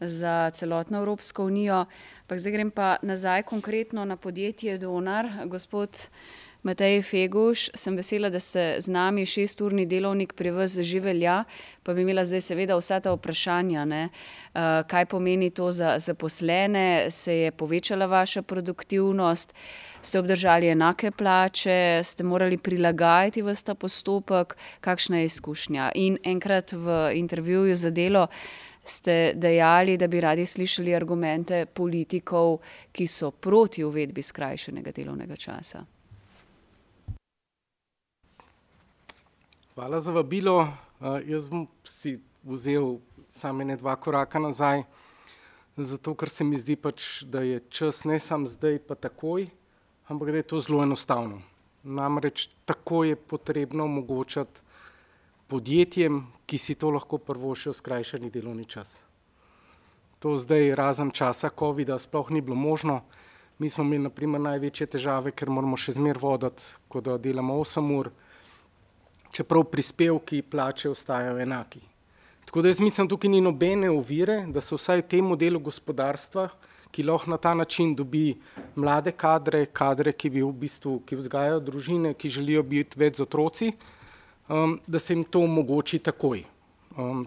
za celotno Evropsko unijo. Pa zdaj grem pa nazaj konkretno na podjetje Donar. Gospod Matej Feguš, sem vesela, da ste z nami, šesturni delovnik pri vas že velja, pa bi imela zdaj seveda vsa ta vprašanja, ne? Uh, kaj pomeni to za zaposlene, se je povečala vaša produktivnost, ste obdržali enake plače, ste morali prilagajati vse ta postopek, kakšna je izkušnja. In enkrat v intervjuju za delo ste dejali, da bi radi slišali argumente politikov, ki so proti uvedbi skrajšanega delovnega časa. Hvala za vabilo. Uh, jaz bom si vzel samo ne dva koraka nazaj, zato ker se mi zdi pač, da je čas ne samo zdaj, pa takoj, ampak da je to zelo enostavno. Namreč tako je potrebno omogočati podjetjem, ki si to lahko prvošijo, skrajšani delovni čas. To zdaj razen časa COVID-a sploh ni bilo možno. Mi smo imeli naprimer največje težave, ker moramo še zmer voditi, ko delamo 8 ur, čeprav prispevki plače ostajajo enaki. Tako da jaz mislim, tukaj ni nobene ovire, da se vsaj temu delu gospodarstva, ki lahko na ta način dobi mlade kadre, kadre, ki bi v bistvu, ki vzgajajo družine, ki želijo biti več z otroci, um, da se jim to omogoči takoj. Um,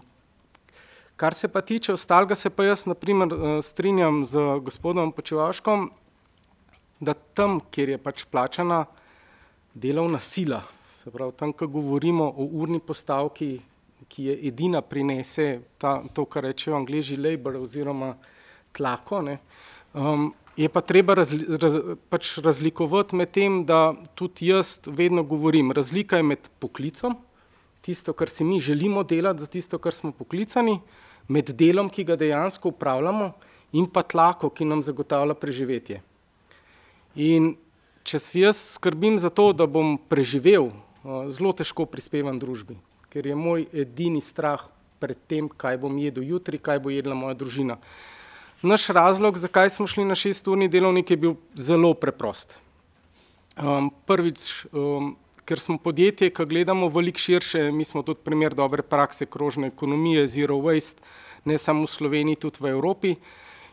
kar se pa tiče ostalega, se pa jaz naprimer uh, strinjam z gospodom Počevaškom, da tam, kjer je pač plačana delovna sila, Se pravi, tam, ko govorimo o urni postavki, ki je edina prinese ta, to, kar rečejo angliži labor oziroma tlako, ne, um, je pa treba razli, raz, pač razlikovati med tem, da tudi jaz vedno govorim, razlika je med poklicom, tisto, kar si mi želimo delati, za tisto, kar smo poklicani, med delom, ki ga dejansko upravljamo, in pa tlako, ki nam zagotavlja preživetje. In če si jaz skrbim za to, da bom preživel zelo težko prispevam družbi, ker je moj edini strah pred tem, kaj bom jedel jutri, kaj bo jedla moja družina. Naš razlog, zakaj smo šli na šesturni delovnik, je bil zelo preprost. Um, prvič, um, ker smo podjetje, ki gledamo veliko širše, mi smo tudi primer dobre prakse krožne ekonomije, zero waste, ne samo v Sloveniji, tudi v Evropi.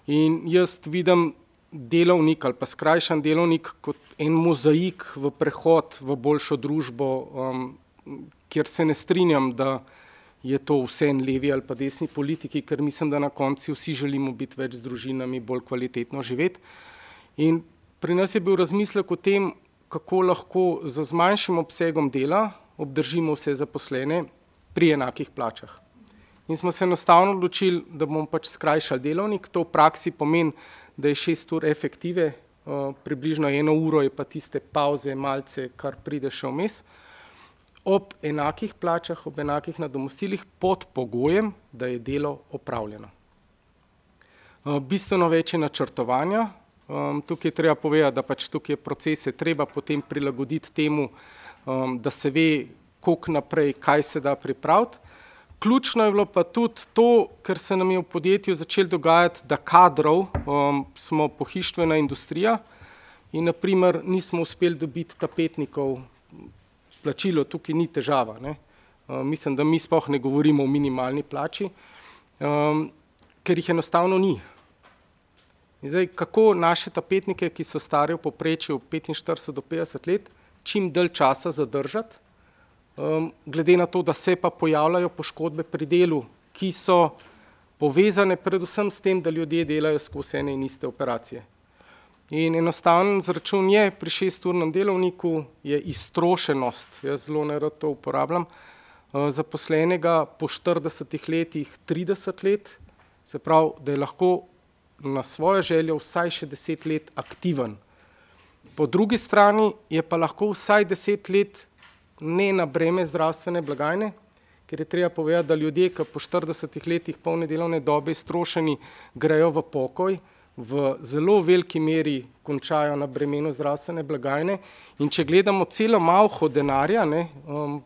In jaz vidim delovnik ali pa skrajšan delovnik kot en mozaik v prehod v boljšo družbo, um, kjer se ne strinjam, da je to vse en levi ali pa desni politiki, ker mislim, da na koncu vsi želimo biti več z družinami, bolj kvalitetno živeti. In pri nas je bil razmislek o tem, kako lahko z manjšim obsegom dela obdržimo vse zaposlene pri enakih plačah. In smo se enostavno odločili, da bomo pač skrajšali delovnik, to v praksi pomeni, da je šest ur efektive, približno eno uro je pa tiste pauze, malce, kar pride še vmes, ob enakih plačah, ob enakih nadomostilih, pod pogojem, da je delo opravljeno. Bistveno več je načrtovanja, tukaj je treba povedati, da pač tukaj je procese treba potem prilagoditi temu, da se ve, koliko naprej, kaj se da pripraviti, Ključno je bilo pa tudi to, ker se nam je v podjetju začelo dogajati, da kadrov um, smo pohištvena industrija in naprimer nismo uspeli dobiti tapetnikov, plačilo tukaj ni težava. Ne. Um, mislim, da mi spoh ne govorimo o minimalni plači, um, ker jih enostavno ni. In zdaj, kako naše tapetnike, ki so stari v poprečju 45 do 50 let, čim dalj časa zadržati, um, glede na to, da se pa pojavljajo poškodbe pri delu, ki so povezane predvsem s tem, da ljudje delajo skozi ene in iste operacije. In enostaven zračun je pri šesturnem delovniku je iztrošenost, jaz zelo nerad to uporabljam, eh, zaposlenega po 40 letih 30 let, se pravi, da je lahko na svojo željo vsaj še 10 let aktiven. Po drugi strani je pa lahko vsaj 10 let ne na breme zdravstvene blagajne, ker je treba povedati, da ljudje, ki po 40 letih polne delovne dobe iztrošeni, grejo v pokoj, v zelo veliki meri končajo na bremenu zdravstvene blagajne. In če gledamo celo malho denarja, ne, um,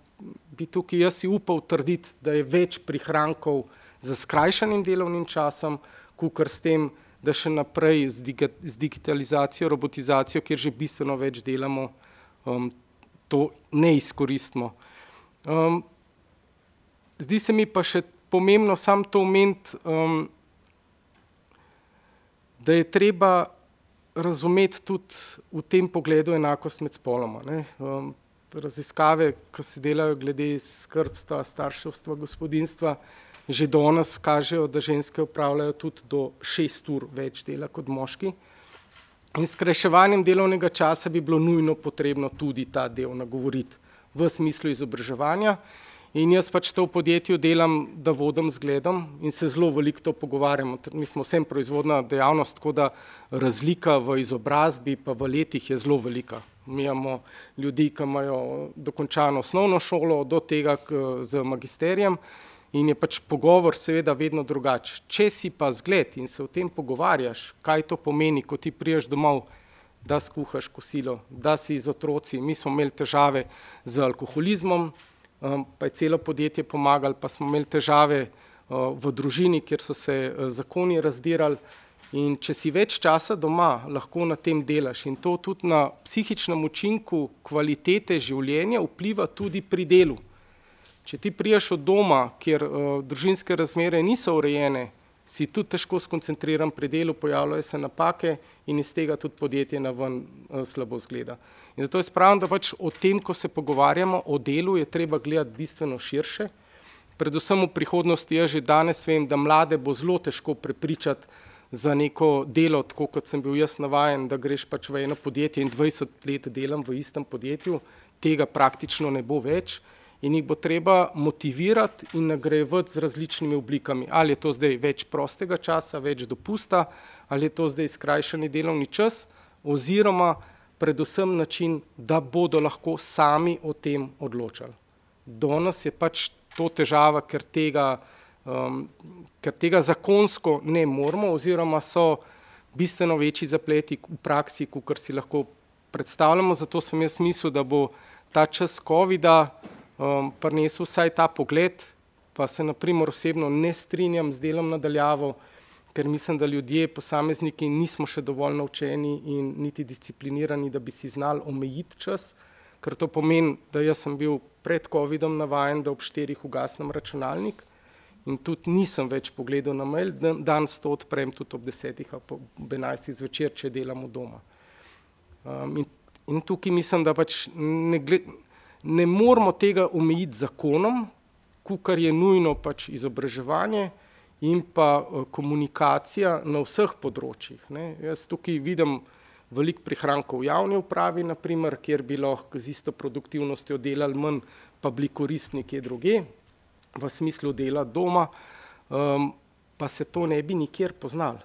bi tukaj jaz si upal trditi, da je več prihrankov za skrajšanim delovnim časom, kukar s tem, da še naprej z, diga, z digitalizacijo, robotizacijo, kjer že bistveno več delamo, um, to ne izkoristimo. Um, zdi se mi pa še pomembno sam to omeniti, um, da je treba razumeti tudi v tem pogledu enakost med spoloma. Um, raziskave, ki se delajo glede skrbstva, starševstva, gospodinstva, že danes kažejo, da ženske upravljajo tudi do šest ur več dela kot moški. In skrajševanjem delovnega časa bi bilo nujno potrebno tudi ta del nagovoriti v smislu izobraževanja. In jaz pač to v podjetju delam, da vodim zgledom in se zelo veliko to pogovarjamo. Mi smo vsem proizvodna dejavnost, tako da razlika v izobrazbi pa v letih je zelo velika. Mi imamo ljudi, ki imajo dokončano osnovno šolo, do tega z magisterijem in je pač pogovor seveda vedno drugač. Če si pa zgled in se o tem pogovarjaš, kaj to pomeni, ko ti priješ domov, da skuhaš kosilo, da si z otroci, mi smo imeli težave z alkoholizmom, um, pa je celo podjetje pomagalo, pa smo imeli težave uh, v družini, kjer so se uh, zakoni razdirali. In če si več časa doma, lahko na tem delaš. In to tudi na psihičnem učinku kvalitete življenja vpliva tudi pri delu. Če ti priješ od doma, kjer uh, družinske razmere niso urejene, si tudi težko skoncentriran pri delu, pojavljajo se napake in iz tega tudi podjetje na ven uh, slabo zgleda. In zato je spravno, da pač o tem, ko se pogovarjamo o delu, je treba gledati bistveno širše. Predvsem v prihodnosti jaz že danes vem, da mlade bo zelo težko prepričati za neko delo, tako kot sem bil jaz navajen, da greš pač v eno podjetje in 20 let delam v istem podjetju, tega praktično ne bo več in jih bo treba motivirati in nagrajevati z različnimi oblikami. Ali je to zdaj več prostega časa, več dopusta, ali je to zdaj skrajšani delovni čas, oziroma predvsem način, da bodo lahko sami o tem odločali. Danes je pač to težava, ker tega, um, ker tega zakonsko ne moramo, oziroma so bistveno večji zapleti v praksi, kot si lahko predstavljamo. Zato sem jaz mislil, da bo ta čas COVID-a um, prinesel vsaj ta pogled, pa se naprimer osebno ne strinjam z delom nadaljavo, ker mislim, da ljudje, posamezniki, nismo še dovolj naučeni in niti disciplinirani, da bi si znali omejiti čas, ker to pomeni, da jaz sem bil pred COVID-om navajen, da ob štirih ugasnem računalnik in tudi nisem več pogledal na mail, dan sto odprem tudi ob desetih, ob enajstih zvečer, če delamo doma. Um, in, in tukaj mislim, da pač ne, gled, ne moramo tega omejiti zakonom, kar je nujno pač izobraževanje, in pa eh, komunikacija na vseh področjih. Ne. Jaz tukaj vidim veliko prihrankov v javni upravi, naprimer, kjer bi lahko z isto produktivnostjo delali manj, pa bili koristni kje druge, v smislu dela doma, um, pa se to ne bi nikjer poznal.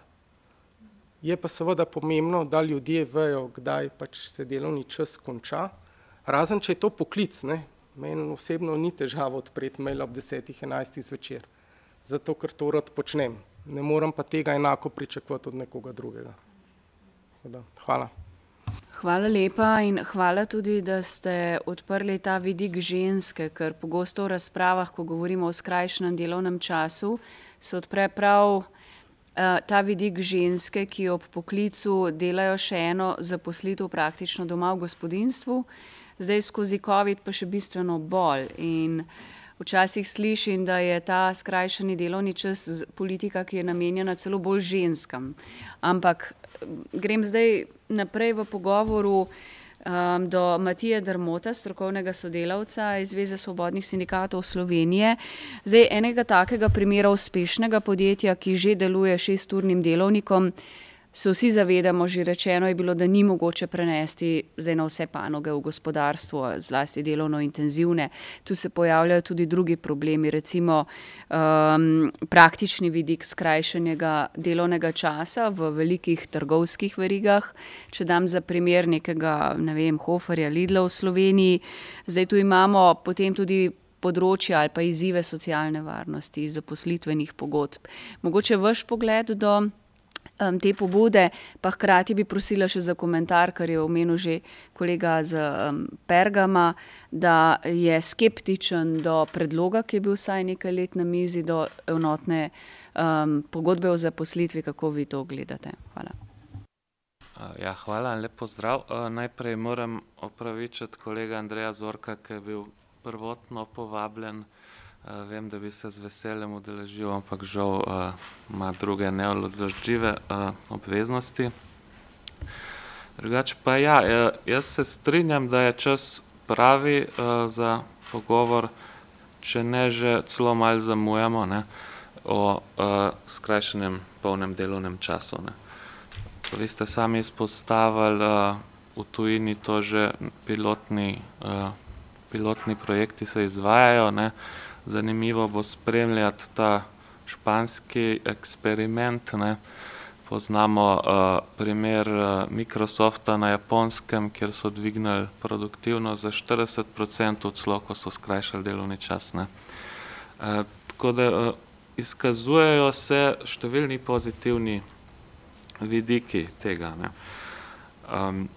Je pa seveda pomembno, da ljudje vejo, kdaj pač se delovni čas konča, razen če je to poklic. Ne. Meni osebno ni težava odpreti mail ob desetih, enajstih zvečer zato ker to rad počnem. Ne morem pa tega enako pričakovati od nekoga drugega. Da, hvala. Hvala lepa in hvala tudi, da ste odprli ta vidik ženske, ker pogosto v razpravah, ko govorimo o skrajšanem delovnem času, se odpre prav uh, ta vidik ženske, ki ob poklicu delajo še eno zaposlitev praktično doma v gospodinstvu, zdaj skozi COVID pa še bistveno bolj. In, včasih slišim, da je ta skrajšani delovni čas politika, ki je namenjena celo bolj ženskam. Ampak grem zdaj naprej v pogovoru um, do Matije Drmota, strokovnega sodelavca iz Zveze svobodnih sindikatov Slovenije. Zdaj, enega takega primera uspešnega podjetja, ki že deluje šesturnim delovnikom, se vsi zavedamo, že rečeno je bilo, da ni mogoče prenesti zdaj na vse panoge v gospodarstvu, zlasti delovno intenzivne. Tu se pojavljajo tudi drugi problemi, recimo um, praktični vidik skrajšanega delovnega časa v velikih trgovskih verigah. Če dam za primer nekega, ne vem, Hoferja, Lidla v Sloveniji, zdaj tu imamo potem tudi področja ali pa izzive socialne varnosti, zaposlitvenih pogodb. Mogoče vaš pogled do um, te pobude, pa hkrati bi prosila še za komentar, kar je omenil že kolega z um, Pergama, da je skeptičen do predloga, ki je bil vsaj nekaj let na mizi, do enotne um, pogodbe o zaposlitvi. Kako vi to gledate? Hvala. Ja, hvala in lepo zdrav. Najprej moram opravičiti kolega Andreja Zorka, ki je bil prvotno povabljen. Uh, vem, da bi se z veseljem udeležil, ampak žal uh, ima druge neodložljive uh, obveznosti. Drugače pa ja, jaz se strinjam, da je čas pravi uh, za pogovor, če ne že celo malo zamujamo ne, o uh, skrajšanem polnem delovnem času. Ne. Vi ste sami izpostavili uh, v tujini to že pilotni, uh, pilotni projekti se izvajajo. Ne. Zanimivo bo spremljati ta španski eksperiment. Ne. Poznamo uh, primer uh, Microsofta na japonskem, kjer so dvignili produktivnost za 40%, celo ko so skrajšali delovni čas. Uh, tako da uh, izkazujejo se številni pozitivni vidiki tega. Um,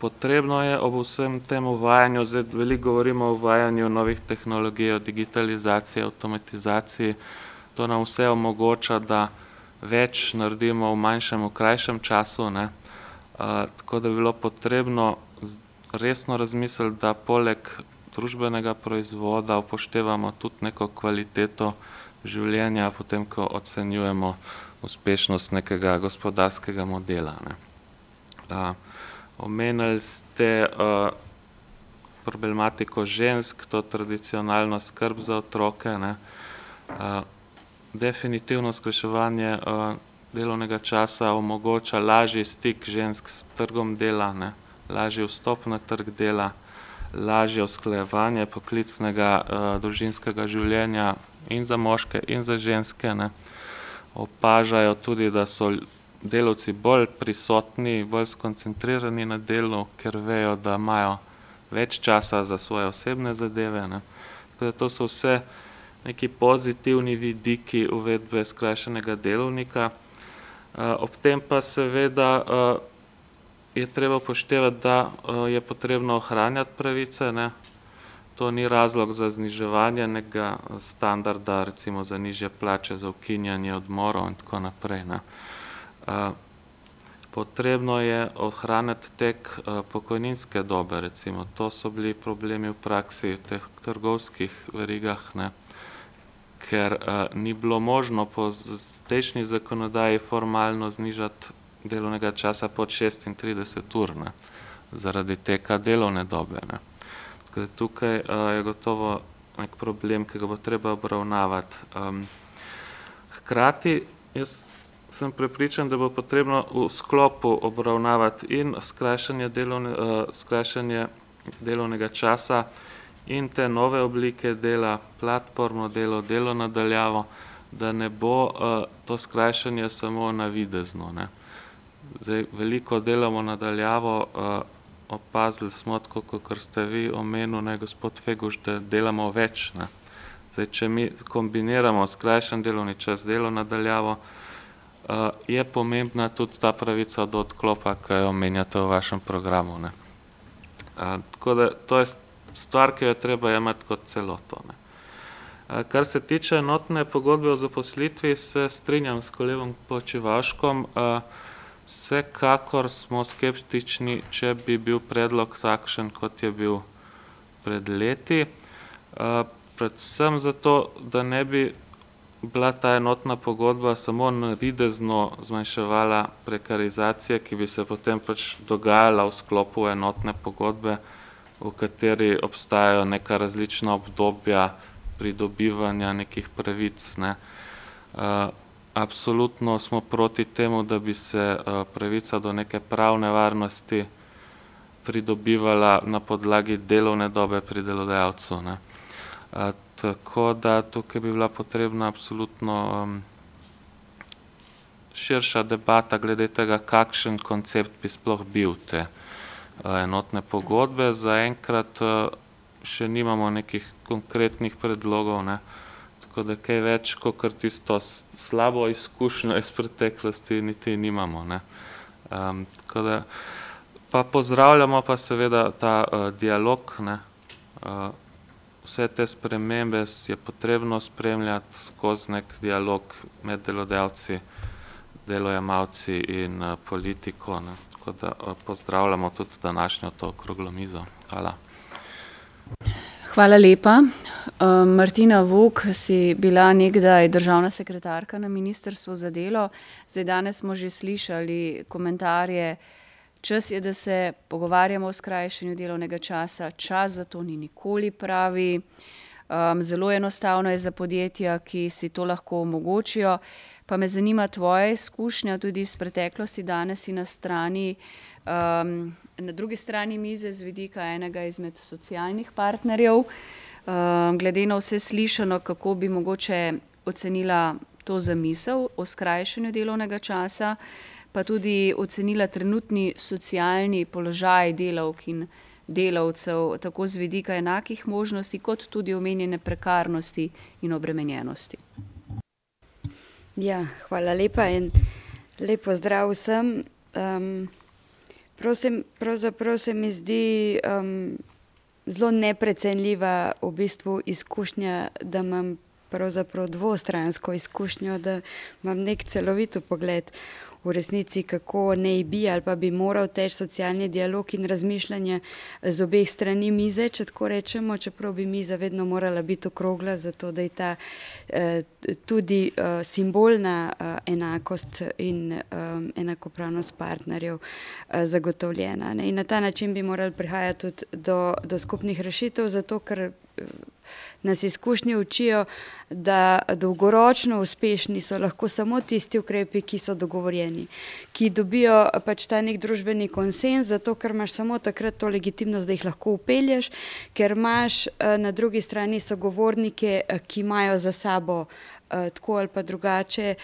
potrebno je ob vsem tem uvajanju, zdaj veliko govorimo o uvajanju novih tehnologij, o digitalizaciji, avtomatizaciji, to nam vse omogoča, da več naredimo v manjšem, v krajšem času, ne. Uh, tako da bi bilo potrebno resno razmisliti, da poleg družbenega proizvoda upoštevamo tudi neko kvaliteto življenja, potem ko ocenjujemo uspešnost nekega gospodarskega modela. Ne. Uh, Omenili ste uh, problematiko žensk, to tradicionalno skrb za otroke. Ne. Uh, definitivno skrajševanje uh, delovnega časa omogoča lažji stik žensk s trgom dela, ne. lažji vstop na trg dela, lažje usklajevanje poklicnega uh, družinskega življenja in za moške in za ženske. Ne. Opažajo tudi, da so delavci bolj prisotni, bolj skoncentrirani na delu, ker vejo, da imajo več časa za svoje osebne zadeve. Ne. To so vse neki pozitivni vidiki uvedbe skrajšanega delovnika. Ob tem pa seveda je treba poštevati, da je potrebno ohranjati pravice. Ne. To ni razlog za zniževanje nekega standarda, recimo za nižje plače, za ukinjanje odmorov in tako naprej. Ne. Potrebno je ohraniti tek pokojninske dobe, recimo. To so bili problemi v praksi v teh trgovskih verigah, ne. ker ni bilo možno po zdajšnji zakonodaji formalno znižati delovnega časa pod 36 ur, ne, zaradi teka delovne dobe, ne. Tako da tukaj je gotovo neki problem, ki ga bo treba obravnavati. Hkrati jaz sem prepričan, da bo potrebno v sklopu obravnavati in skrajšanje, delovne, uh, skrajšanje delovnega časa in te nove oblike dela, platformno delo, delo nadaljavo, da ne bo uh, to skrajšanje samo navidezno. Ne. Zdaj, veliko delamo nadaljavo, uh, opazili smo, kot ste vi omenili, ne gospod Feguš, da delamo več. Ne. Zdaj, če mi kombiniramo skrajšan delovni čas, delo nadaljavo, uh, je pomembna tudi ta pravica do odklopa, ki jo omenjate v vašem programu. Uh, tako da to je stvar, ki jo treba jemati kot celoto. Uh, kar se tiče enotne pogodbe o zaposlitvi, se strinjam s kolegom Počivaškom. Uh, vsekakor smo skeptični, če bi bil predlog takšen, kot je bil pred leti. Uh, predvsem zato, da ne bi bila ta enotna pogodba samo navidezno zmanjševala prekarizacije, ki bi se potem pač dogajala v sklopu enotne pogodbe, v kateri obstajajo neka različna obdobja pridobivanja nekih pravic. Ne. Uh, absolutno smo proti temu, da bi se uh, pravica do neke pravne varnosti pridobivala na podlagi delovne dobe pri delodajalcu. Ne. Tako da tukaj bi bila potrebna absolutno um, širša debata glede tega, kakšen koncept bi sploh bil te uh, enotne pogodbe. Zaenkrat uh, še nimamo nekih konkretnih predlogov, ne? tako da kaj več kot tisto slabo izkušnjo iz preteklosti niti nimamo. Ne? Um, tako da pa pozdravljamo pa seveda ta uh, dialog, ne? Uh, vse te spremembe je potrebno spremljati skozi nek dialog med delodajalci, delojemalci in uh, politiko. Ne. Tako da uh, pozdravljamo tudi današnjo to okroglo mizo. Hvala. Hvala lepa. Uh, Martina Vuk, si bila nekdaj državna sekretarka na Ministrstvu za delo. Zdaj danes smo že slišali komentarje, Čas je, da se pogovarjamo o skrajšanju delovnega časa, čas za to ni nikoli pravi. Um, zelo enostavno je za podjetja, ki si to lahko omogočijo. Pa me zanima tvoja izkušnja tudi iz preteklosti, danes si na strani, um, na drugi strani mize, z vidika enega izmed socialnih partnerjev. Um, glede na vse slišano, kako bi mogoče ocenila to zamisel o skrajšanju delovnega časa pa tudi ocenila trenutni socialni položaj delavk in delavcev, tako z vidika enakih možnosti, kot tudi omenjene prekarnosti in obremenjenosti. Ja, hvala lepa in lepo zdrav vsem. Um, prosim, pravzaprav se mi zdi um, zelo neprecenljiva v bistvu izkušnja, da imam pravzaprav dvostransko izkušnjo, da imam nek celovit pogled v resnici, kako ne bi ali pa bi moral teči socialni dialog in razmišljanje z obeh strani mize, če tako rečemo, čeprav bi miza vedno morala biti okrogla, zato da je ta eh, tudi eh, simbolna eh, enakost in enakopravnost partnerjev zagotovljena. Ne? In na ta način bi morali prihajati tudi do, do skupnih rešitev, zato ker nas izkušnje učijo, da dolgoročno uspešni so lahko samo tisti ukrepi, ki so dogovorjeni, ki dobijo pač ta nek družbeni konsens, zato ker imaš samo takrat to legitimnost, da jih lahko upelješ, ker imaš eh, na drugi strani sogovornike, eh, ki imajo za sabo Eh, tako ali pa drugače,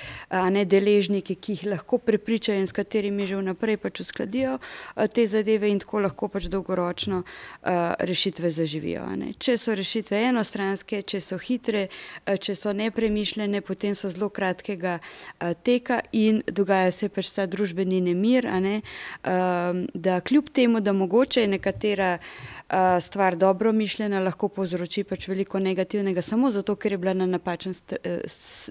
ne deležniki, ki jih lahko prepričajo in s katerimi že vnaprej pač uskladijo eh, te zadeve in tako lahko pač dolgoročno eh, rešitve zaživijo. Če so rešitve enostranske, če so hitre, če so nepremišljene, potem so zelo kratkega teka in dogaja se pač ta družbeni nemir, ne? da kljub temu, da mogoče je nekatera stvar dobro mišljena, lahko povzroči pač veliko negativnega, samo zato, ker je bila na napačen,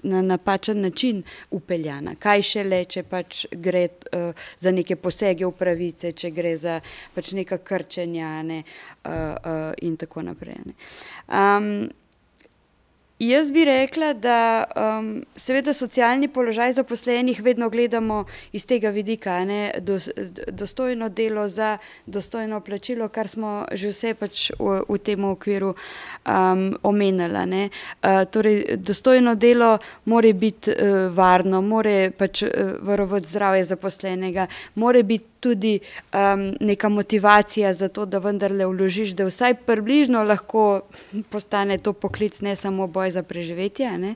na napačen način upeljana. Kaj še le, če pač gre uh, za neke posege v pravice, če gre za pač neka krčenja ne, uh, uh, in tako naprej. Ne. Jaz bi rekla, da um, seveda socialni položaj zaposlenih vedno gledamo iz tega vidika, ne, do, dostojno delo za dostojno plačilo, kar smo že vse pač v, v tem okviru um, omenjali. Uh, torej, dostojno delo mora biti uh, varno, mora pač uh, varovati zdravje zaposlenega, mora biti tudi um, neka motivacija za to, da vendarle vložiš, da vsaj približno lahko postane to poklic, ne samo boj za preživetje. Um,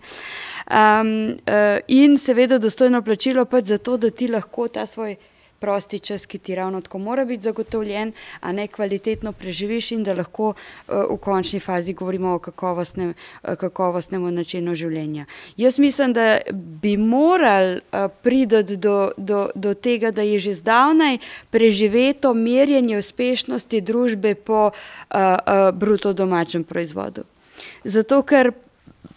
uh, in seveda dostojno plačilo pa za to, da ti lahko ta svoj prosti čas, ki ti ravno tako mora biti zagotovljen, a ne kvalitetno preživiš in da lahko uh, v končni fazi govorimo o kakovostnem, uh, kakovostnem načinu življenja. Jaz mislim, da bi morali uh, priti do, do, do tega, da je že zdavnaj preživeto merjenje uspešnosti družbe po bruto domačem proizvodu. Zato, ker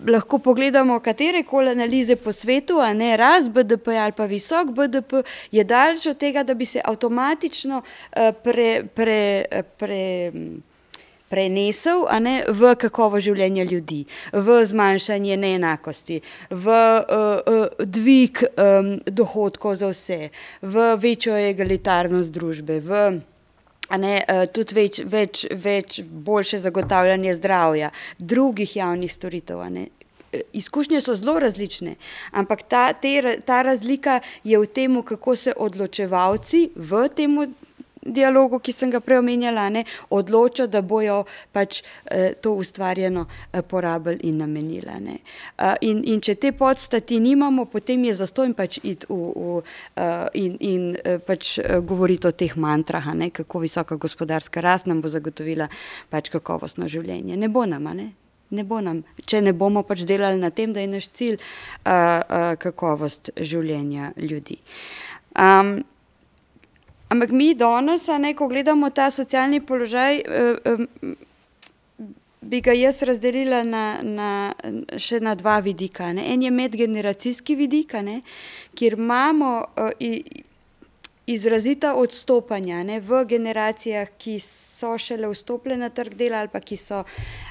lahko pogledamo katere koli analize po svetu, a ne rast BDP ali pa visok BDP, je daleč od tega, da bi se avtomatično uh, pre, pre, pre, prenesel ne, v kakovo življenja ljudi, v zmanjšanje neenakosti, v uh, uh, dvig um, dohodkov za vse, v večjo egalitarnost družbe, v ne, uh, tudi več, več, več boljše zagotavljanje zdravja, drugih javnih storitev. Izkušnje so zelo različne, ampak ta, te, ta razlika je v tem, kako se odločevalci v tem dialogu, ki sem ga prej omenjala, ne, odloča, da bojo pač eh, to ustvarjeno eh, porabili in namenili. Eh, in, in če te podstati nimamo, potem je zastojn pač iti v, v, uh, in, in uh, pač uh, govoriti o teh mantrah, ne, kako visoka gospodarska rast nam bo zagotovila pač kakovostno življenje. Ne bo nam, ne. Ne bo nam, če ne bomo pač delali na tem, da je naš cilj uh, uh, kakovost življenja ljudi. Um, Ampak mi danes, ne, ko gledamo ta socialni položaj, eh, bi ga jaz razdelila na, na, še na dva vidika. Ne. En je medgeneracijski vidik, ne, kjer imamo eh, izrazita odstopanja ne, v generacijah, ki so šele vstopile na trg dela ali pa ki so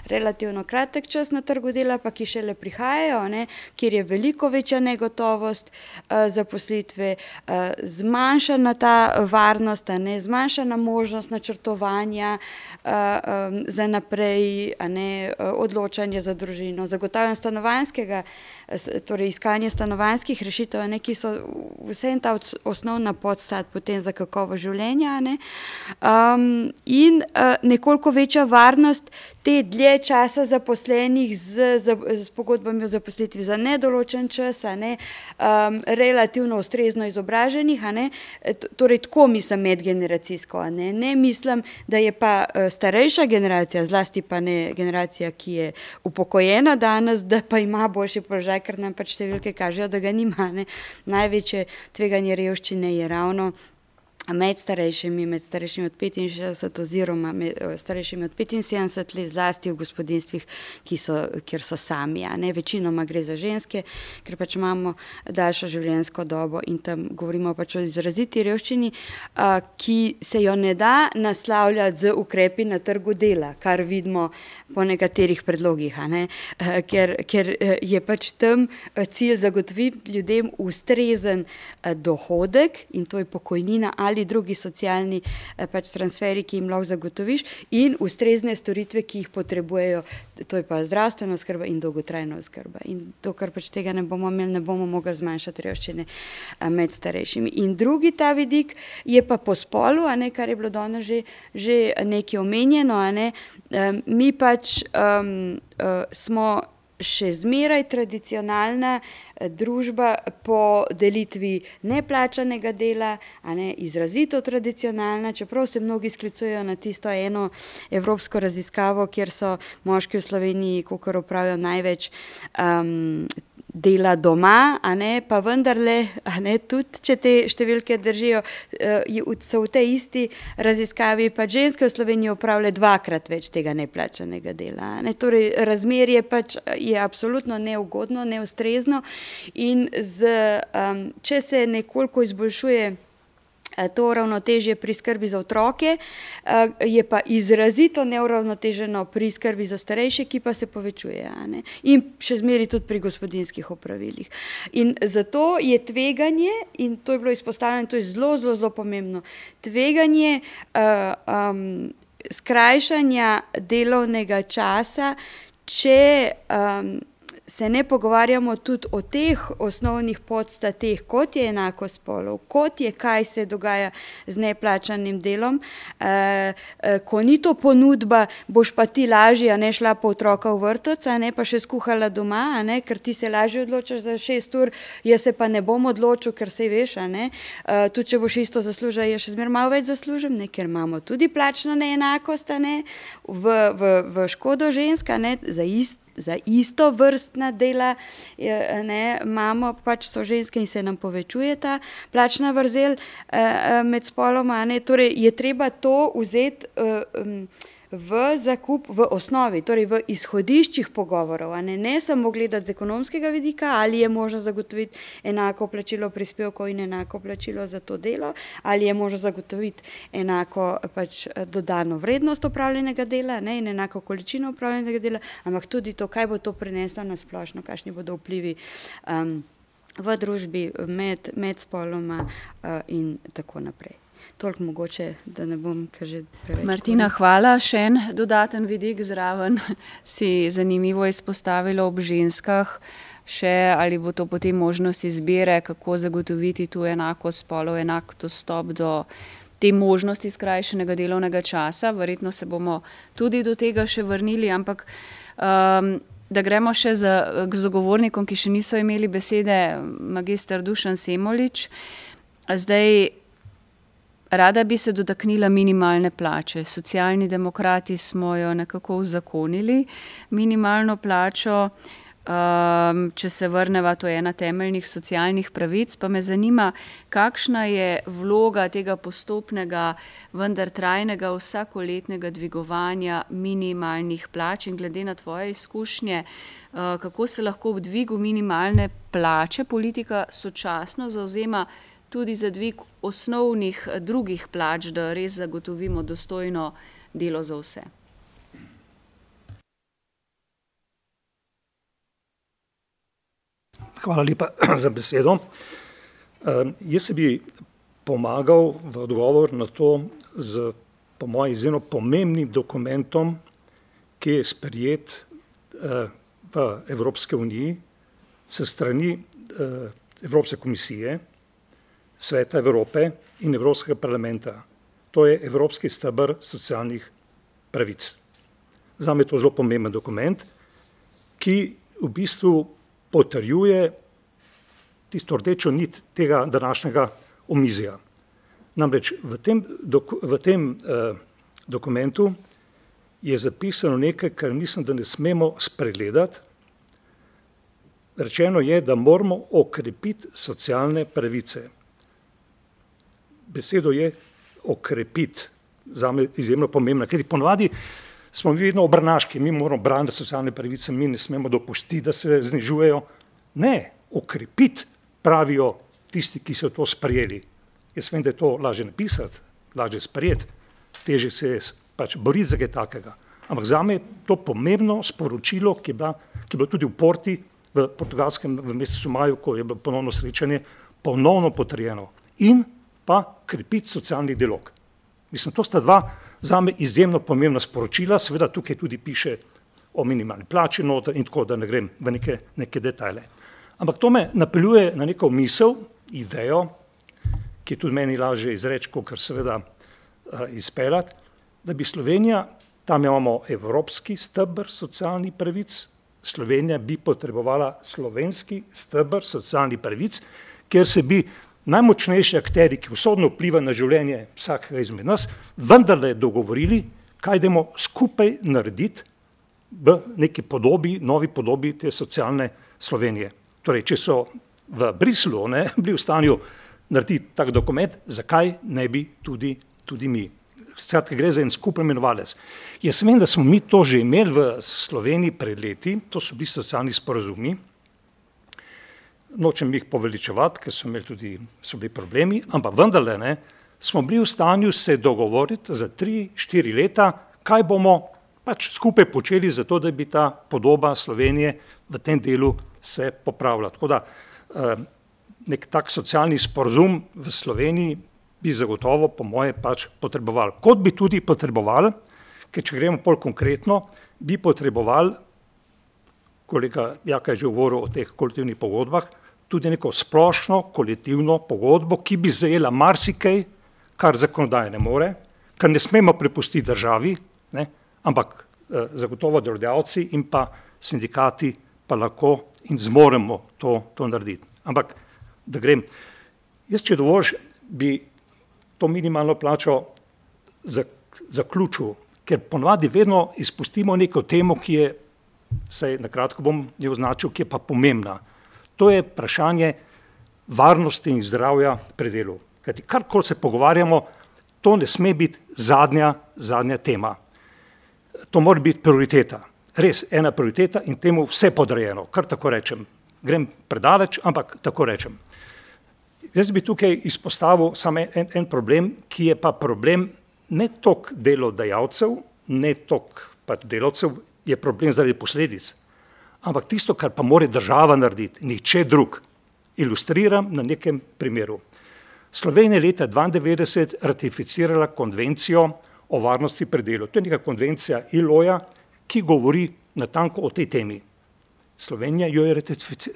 relativno kratek čas na trgu dela, pa ki šele prihajajo, ne, kjer je veliko večja negotovost uh, zaposlitve, uh, zmanjšana ta varnost, ne, zmanjšana možnost načrtovanja uh, um, za naprej, ne, odločanje za družino, zagotavljanje stanovanjskega, torej iskanje stanovanjskih rešitev, ne, ki so vse en ta osnovna podstat potem za kakovo življenja. Ne, um, in uh, nekoliko večja varnost te dlje časa zaposlenih z, z, z pogodbami o zaposlitvi za nedoločen čas, ne, um, relativno ustrezno izobraženih, ne, torej tako mislim medgeneracijsko. Ne, ne mislim, da je pa uh, starejša generacija, zlasti pa ne generacija, ki je upokojena danes, da pa ima boljši položaj, ker nam pač številke kažejo, da ga nima. Ne. Največje tveganje revščine je ravno med starejšimi, med starejšimi od 65 oziroma med eh, starejšimi od 75 let, zlasti v gospodinstvih, so, kjer so sami. Ne, večinoma gre za ženske, ker pač imamo daljšo življenjsko dobo in tam govorimo pač o izraziti revščini, a, ki se jo ne da naslavljati z ukrepi na trgu dela, kar vidimo po nekaterih predlogih, a a, ker, ker eh, je pač tam eh, cilj zagotoviti ljudem ustrezen a, dohodek in to je pokojnina ali drugi socialni eh, pač, transferi, ki jim lahko zagotoviš, in ustrezne storitve, ki jih potrebujejo, to je pa zdravstvena skrba in dolgotrajna skrba. In dokler pač tega ne bomo imeli, ne bomo mogli zmanjšati revščine eh, med starejšimi. In drugi ta vidik je pa po spolu, ne, kar je bilo danes že, že nekaj omenjeno. Ne, um, mi pač um, uh, smo še zmeraj tradicionalna eh, družba po delitvi neplačanega dela, a ne izrazito tradicionalna, čeprav se mnogi sklicujejo na tisto eno evropsko raziskavo, kjer so moški v Sloveniji, kako pravijo, največ um, dela doma, a ne pa vendarle, a ne tudi, če te številke držijo, eh, so v tej isti raziskavi pa ženske v Sloveniji opravile dvakrat več tega neplačanega dela. Ne? Torej, razmerje pač je absolutno neugodno, neustrezno in z, um, če se nekoliko izboljšuje Eh, to ravnotežje pri skrbi za otroke, eh, je pa izrazito neuravnoteženo pri skrbi za starejše, ki pa se povečuje. In še zmeri tudi pri gospodinskih opravilih. In zato je tveganje, in to je bilo izpostavljeno, to je zelo, zelo, zelo pomembno, tveganje uh, um, skrajšanja delovnega časa, če um, se ne pogovarjamo tudi o teh osnovnih podstateh, kot je enako spolov, kot je kaj se dogaja z neplačanim delom. E, e, ko ni to ponudba, boš pa ti lažje, ne šla po otroka v vrtec, ne pa še skuhala doma, ne, ker ti se lažje odločiš za šest ur, jaz se pa ne bom odločil, ker se veš, ne. E, tudi če boš isto zaslužil, je še zmer malo več zaslužen, ne, ker imamo tudi plačno neenakost, ne, v, v, v škodo ženska, ne, za isto za isto vrstna dela, ne, imamo pač so ženske in se nam povečuje ta plačna vrzel eh, eh, med spoloma. Ne, torej je treba to vzeti. Eh, v zakup, v osnovi, torej v izhodiščih pogovorov, ne, ne samo gledati z ekonomskega vidika, ali je možno zagotoviti enako plačilo prispevkov in enako plačilo za to delo, ali je možno zagotoviti enako pač dodano vrednost opravljenega dela ne, in enako količino opravljenega dela, ampak tudi to, kaj bo to prineslo na splošno, kakšni bodo vplivi. Um, v družbi, med, med spoloma uh, in tako naprej. Toliko mogoče, da ne bom kaže preveč. Martina, hvala. Še en dodaten vidik zraven si zanimivo izpostavilo ob ženskah. Še ali bo to potem možnost izbire, kako zagotoviti tu enako spolov, enak dostop do te možnosti skrajšenega delovnega časa. Verjetno se bomo tudi do tega še vrnili, ampak um, da gremo še za, k zagovornikom, ki še niso imeli besede, magistr Dušan Semolič. Zdaj, rada bi se dotaknila minimalne plače. Socialni demokrati smo jo nekako uzakonili, minimalno plačo. Um, če se vrnemo, to je ena temeljnih socialnih pravic, pa me zanima, kakšna je vloga tega postopnega, vendar trajnega, vsakoletnega dvigovanja minimalnih plač in glede na tvoje izkušnje, uh, kako se lahko v dvigu minimalne plače politika sočasno zauzema tudi za dvig osnovnih drugih plač, da res zagotovimo dostojno delo za vse. Hvala lepa za besedo. Uh, jaz se bi pomagal v odgovor na to z, po mojem, izjemno pomembnim dokumentom, ki je sprejet uh, v Evropske uniji se strani uh, Evropske komisije, Sveta Evrope in Evropskega parlamenta. To je Evropski stebr socialnih pravic. Za me je to zelo pomemben dokument, ki v bistvu potrjuje tisto rdečo nit tega današnjega omizja. Namreč v tem, dok, v tem eh, dokumentu je zapisano nekaj, kar mislim, da ne smemo spregledati. Rečeno je, da moramo okrepiti socialne pravice. Besedo je okrepiti, za me izjemno pomembna, ker ponovadi smo mi vedno obrnaški, mi moramo braniti socialne pravice, mi ne smemo dopustiti, da se znižujejo. Ne, okrepiti, pravijo tisti, ki so to sprejeli. Jaz vem, da je to lažje napisati, lažje sprejeti, teže se je pač boriti za kaj takega. Ampak za me je to pomembno sporočilo, ki je, bila, ki je bilo tudi v Porti v portugalskem v mesecu maju, ko je bilo ponovno srečanje, ponovno potrjeno. In pa krepiti socialni dialog. Mislim, to sta dva za me izjemno pomembna sporočila, seveda tukaj tudi piše o minimalni plači noter in tako, da ne grem v neke, neke detajle. Ampak to me napeljuje na neko misel, idejo, ki je tudi meni lažje izreči, kot seveda uh, izpeljati, da bi Slovenija, tam imamo evropski stebr socialnih pravic, Slovenija bi potrebovala slovenski stebr socialnih pravic, ker se bi najmočnejši akteri, ki usodno vpliva na življenje vsakega izmed nas, vendarle dogovorili, kaj idemo skupaj narediti v neki podobi, novi podobi te socialne Slovenije. Torej, če so v Brislu ne, bili v stanju narediti tak dokument, zakaj ne bi tudi, tudi mi? Skratka, gre za en skupen imenovalec. Jaz vem, da smo mi to že imeli v Sloveniji pred leti, to so bili socialni sporazumi, nočem jih poveličevati, ker so imeli tudi so bili problemi, ampak vendarle ne, smo bili v stanju se dogovoriti za tri, štiri leta, kaj bomo pač skupaj počeli za to, da bi ta podoba Slovenije v tem delu se popravila. Tako da eh, nek tak socialni sporozum v Sloveniji bi zagotovo, po moje, pač potreboval. Kot bi tudi potreboval, ker če gremo bolj konkretno, bi potreboval, kolega Jaka je že govoril o teh kolektivnih pogodbah, tudi neko splošno kolektivno pogodbo, ki bi zajela marsikaj, kar zakonodaja ne more, kar ne smemo prepustiti državi, ne, ampak eh, zagotovo delodajalci in pa sindikati pa lahko in zmoremo to, to narediti. Ampak, da grem, jaz če dovolj bi to minimalno plačo zaključil, ker ponovadi vedno izpustimo neko temo, ki je, sej na kratko bom jo označil, ki je pa pomembna to je vprašanje varnosti in zdravja pri delu. Kajti karkoli se pogovarjamo, to ne sme biti zadnja, zadnja tema. to mora biti prioriteta. Res ena prioriteta in temu vse podrejeno, kar tako rečem. Grem predaleč, ampak tako rečem. Jaz bi tukaj izpostavil samo en, en problem, ki je pa problem ne toliko delodajalcev, ne toliko pač delavcev, je problem zaradi posledic. Ampak tisto, kar pa mora država narediti, nihče drug. Ilustriram na nekem primeru. Slovenija je leta 1992 ratificirala konvencijo o varnosti pri delu. To je neka konvencija ILO-ja, ki govori natanko o tej temi. Slovenija jo je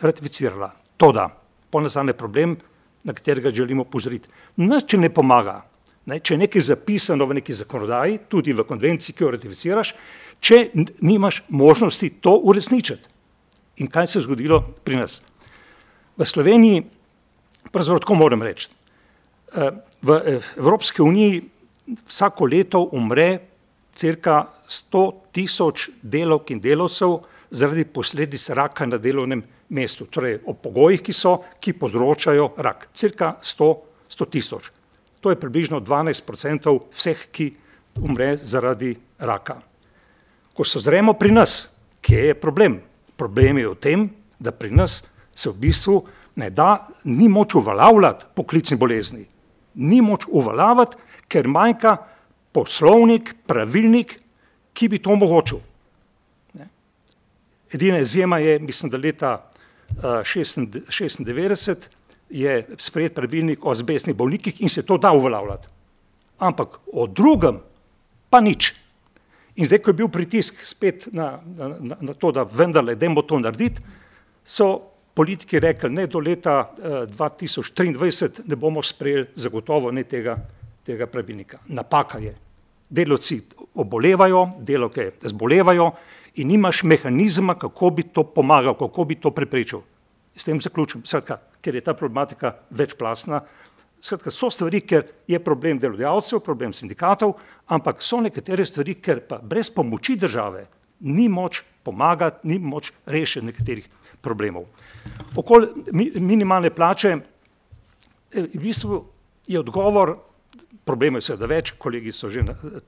ratificirala. To da, ponazane problem, na katerega želimo pozoriti. Nič ne pomaga, ne, če je nekaj zapisano v neki zakonodaji, tudi v konvenciji, ki jo ratificiraš, če nimaš možnosti to uresničiti. In kaj se je zgodilo pri nas? V Sloveniji, pravzaprav tako moram reči, eh, v Evropski uniji vsako leto umre crka 100 tisoč delovk in delovcev zaradi posledic raka na delovnem mestu, torej o pogojih, ki so, ki povzročajo rak. Cirka 100, 100 tisoč. To je približno 12% vseh, ki umre zaradi raka. Ko se zremo pri nas, kje je problem? Problem je v tem, da pri nas se v bistvu ne da, ni moč uveljavljati poklicni bolezni. Ni moč uveljavljati, ker manjka poslovnik, pravilnik, ki bi to omogočil. Edina izjema je, mislim, da leta uh, 96 je sprejet pravilnik o azbestnih bolnikih in se to da uveljavljati. Ampak o drugem pa nič. In zdaj, ko je bil pritisk spet na, na, na, na to, da vendarle dajmo to narediti, so politiki rekli, ne do leta uh, 2023 ne bomo sprejeli zagotovo ne tega tega pravilnika. Napaka je. Delovci obolevajo, delovke zbolevajo in nimaš mehanizma, kako bi to pomagal, kako bi to preprečil. S tem zaključim, skratka, ker je ta problematika večplastna. Skratka, so stvari, ker je problem delodajalcev, problem sindikatov, ampak so nekatere stvari, ker pa brez pomoči države ni moč pomagati, ni moč rešiti nekaterih problemov. Okoli minimalne plače, eh, v bistvu je odgovor Problem je seveda več, kolegi so že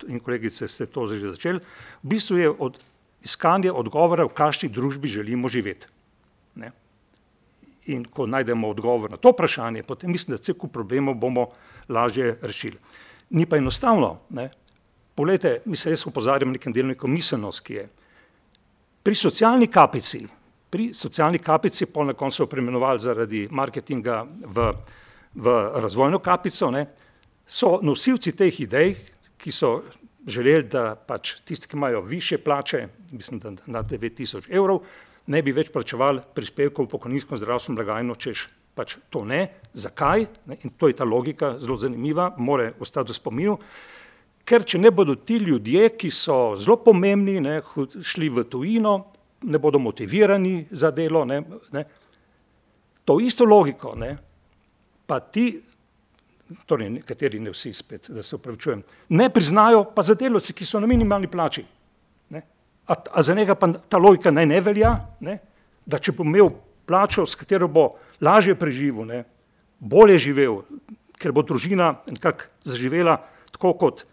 in kolegice ste to že začeli. V bistvu je od iskanje odgovora, v kakšni družbi želimo živeti. In ko najdemo odgovor na to vprašanje, potem mislim, da cel kup problemov bomo lažje rešili. Ni pa enostavno. Ne? Poglejte, mislim, jaz opozarjam nekem delnikom miselnost, ki je pri socialni kapici, pri socialni kapici, pol na koncu preimenovali zaradi marketinga v, v razvojno kapico, ne? so nosilci teh idej, ki so želeli, da pač tisti, ki imajo više plače, mislim, da na 9000 evrov, ne bi več plačevali prispevkov v pokojninsko zdravstveno blagajno, češ pač to ne. Zakaj? In to je ta logika zelo zanimiva, more ostati v spominu. Ker če ne bodo ti ljudje, ki so zelo pomembni, ne, šli v tujino, ne bodo motivirani za delo, ne, ne, to isto logiko, ne, pa ti torej nekateri ne vsi spet, da se upravičujem, ne priznajo pa za delovce, ki so na minimalni plači. A, a za njega pa ta logika naj ne velja, ne? da če bo imel plačo, s katero bo lažje preživel, ne? bolje živel, ker bo družina nekako zaživela tako kot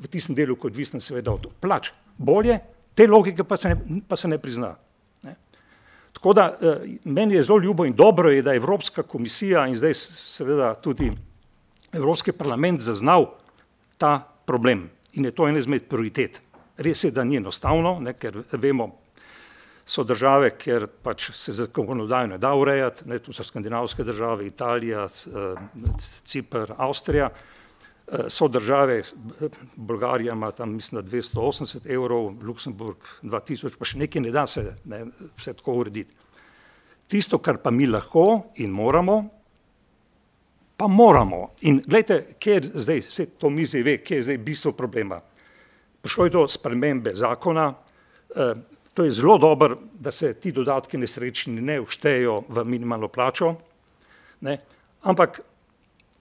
v tistem delu, kot odvisna seveda od plač. Bolje, te logike pa se ne, pa se ne prizna. Ne? Tako da eh, meni je zelo ljubo in dobro je, da Evropska komisija in zdaj seveda tudi Evropski parlament zaznal ta problem in je to ena izmed prioritet. Res je, da ni enostavno, ne, ker vemo, so države, kjer pač se zakonodajo ne da urejati, ne, tu so skandinavske države, Italija, Cipr, Avstrija, so države, Bolgarija ima tam mislim, da 280 evrov, Luksemburg 2000, pa še nekaj ne da se ne, vse tako urediti. Tisto, kar pa mi lahko in moramo, pa moramo. In gledajte, kje je zdaj, vse to mizi ve, kje je zdaj bistvo problema. Prišlo je do spremembe zakona, eh, to je zelo dobro, da se ti dodatki nesrečni ne vštejejo v minimalno plačo, ne? ampak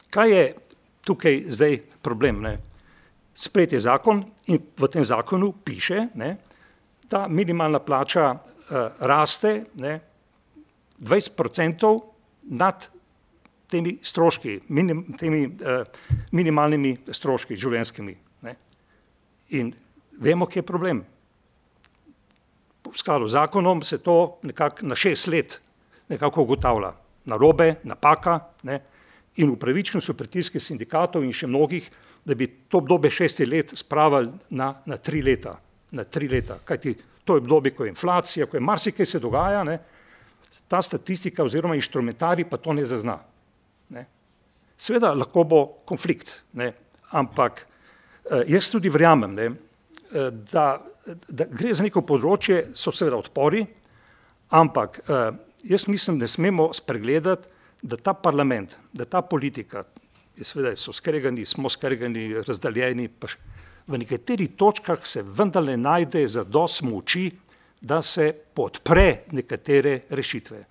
kaj je tukaj zdaj problem? Ne? Spret je zakon in v tem zakonu piše, ne, da minimalna plača uh, raste ne, 20% nad temi stroški, minim, temi uh, minimalnimi stroški življenjskimi. In vemo, kje je problem. V skladu z zakonom se to nekako na šest let nekako ugotavlja. Narobe, napaka ne? in upravičeni so pritiske sindikatov in še mnogih, da bi to obdobje šestih let spravili na, na tri leta. Na tri leta. Kajti to je obdobje, ko je inflacija, ko je marsikaj se dogaja, ne? ta statistika oziroma inštrumentari pa to ne zazna. Ne? Sveda lahko bo konflikt, ne? ampak jaz tudi verjamem, ne? Eh, da, da gre za neko področje, so seveda odpori, ampak eh, jaz mislim, da smemo spregledati, da ta parlament, da ta politika, seveda so skregani, smo skregani, razdaljeni, pa v nekaterih točkah se vendarle najde za dos moči, da se podpre nekatere rešitve.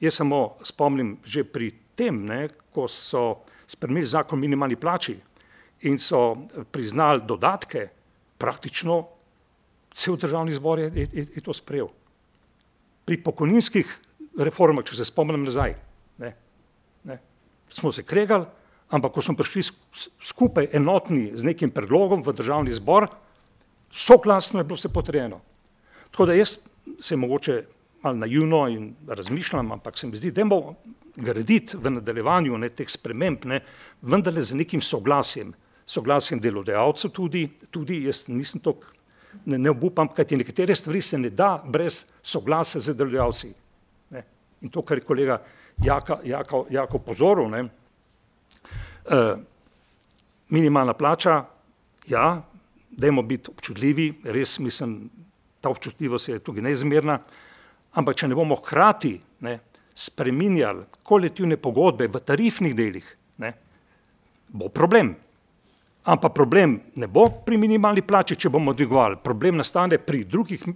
Jaz samo spomnim že pri tem, ne, ko so spremenili zakon o minimalni plači in so priznali dodatke, praktično cel državni zbor je, je, je to sprejel. Pri pokojninskih reformah, če se spomnim nazaj, ne, ne, smo se kregali, ampak ko smo prišli skupaj enotni z nekim predlogom v državni zbor, soglasno je bilo vse potrjeno. Tako da jaz se mogoče malo naivno in razmišljam, ampak se mi zdi, da je graditi v nadaljevanju ne, teh sprememb, ne, vendarle z nekim soglasjem, soglasjem delodajalcev tudi, tudi jaz nisem to, ne, ne obupam, kajti nekatere stvari se ne da brez soglasja z delodajalci. Ne. In to, kar je kolega Jaka, Jaka, Jako pozoril, ne, uh, minimalna plača, ja, dajmo biti občutljivi, res mislim, ta občutljivost je tukaj neizmerna, ampak če ne bomo hkrati ne, spreminjali kolektivne pogodbe v tarifnih delih, ne, bo problem. Ampak problem ne bo pri minimalni plači, če bomo dvigovali. Problem nastane pri drugih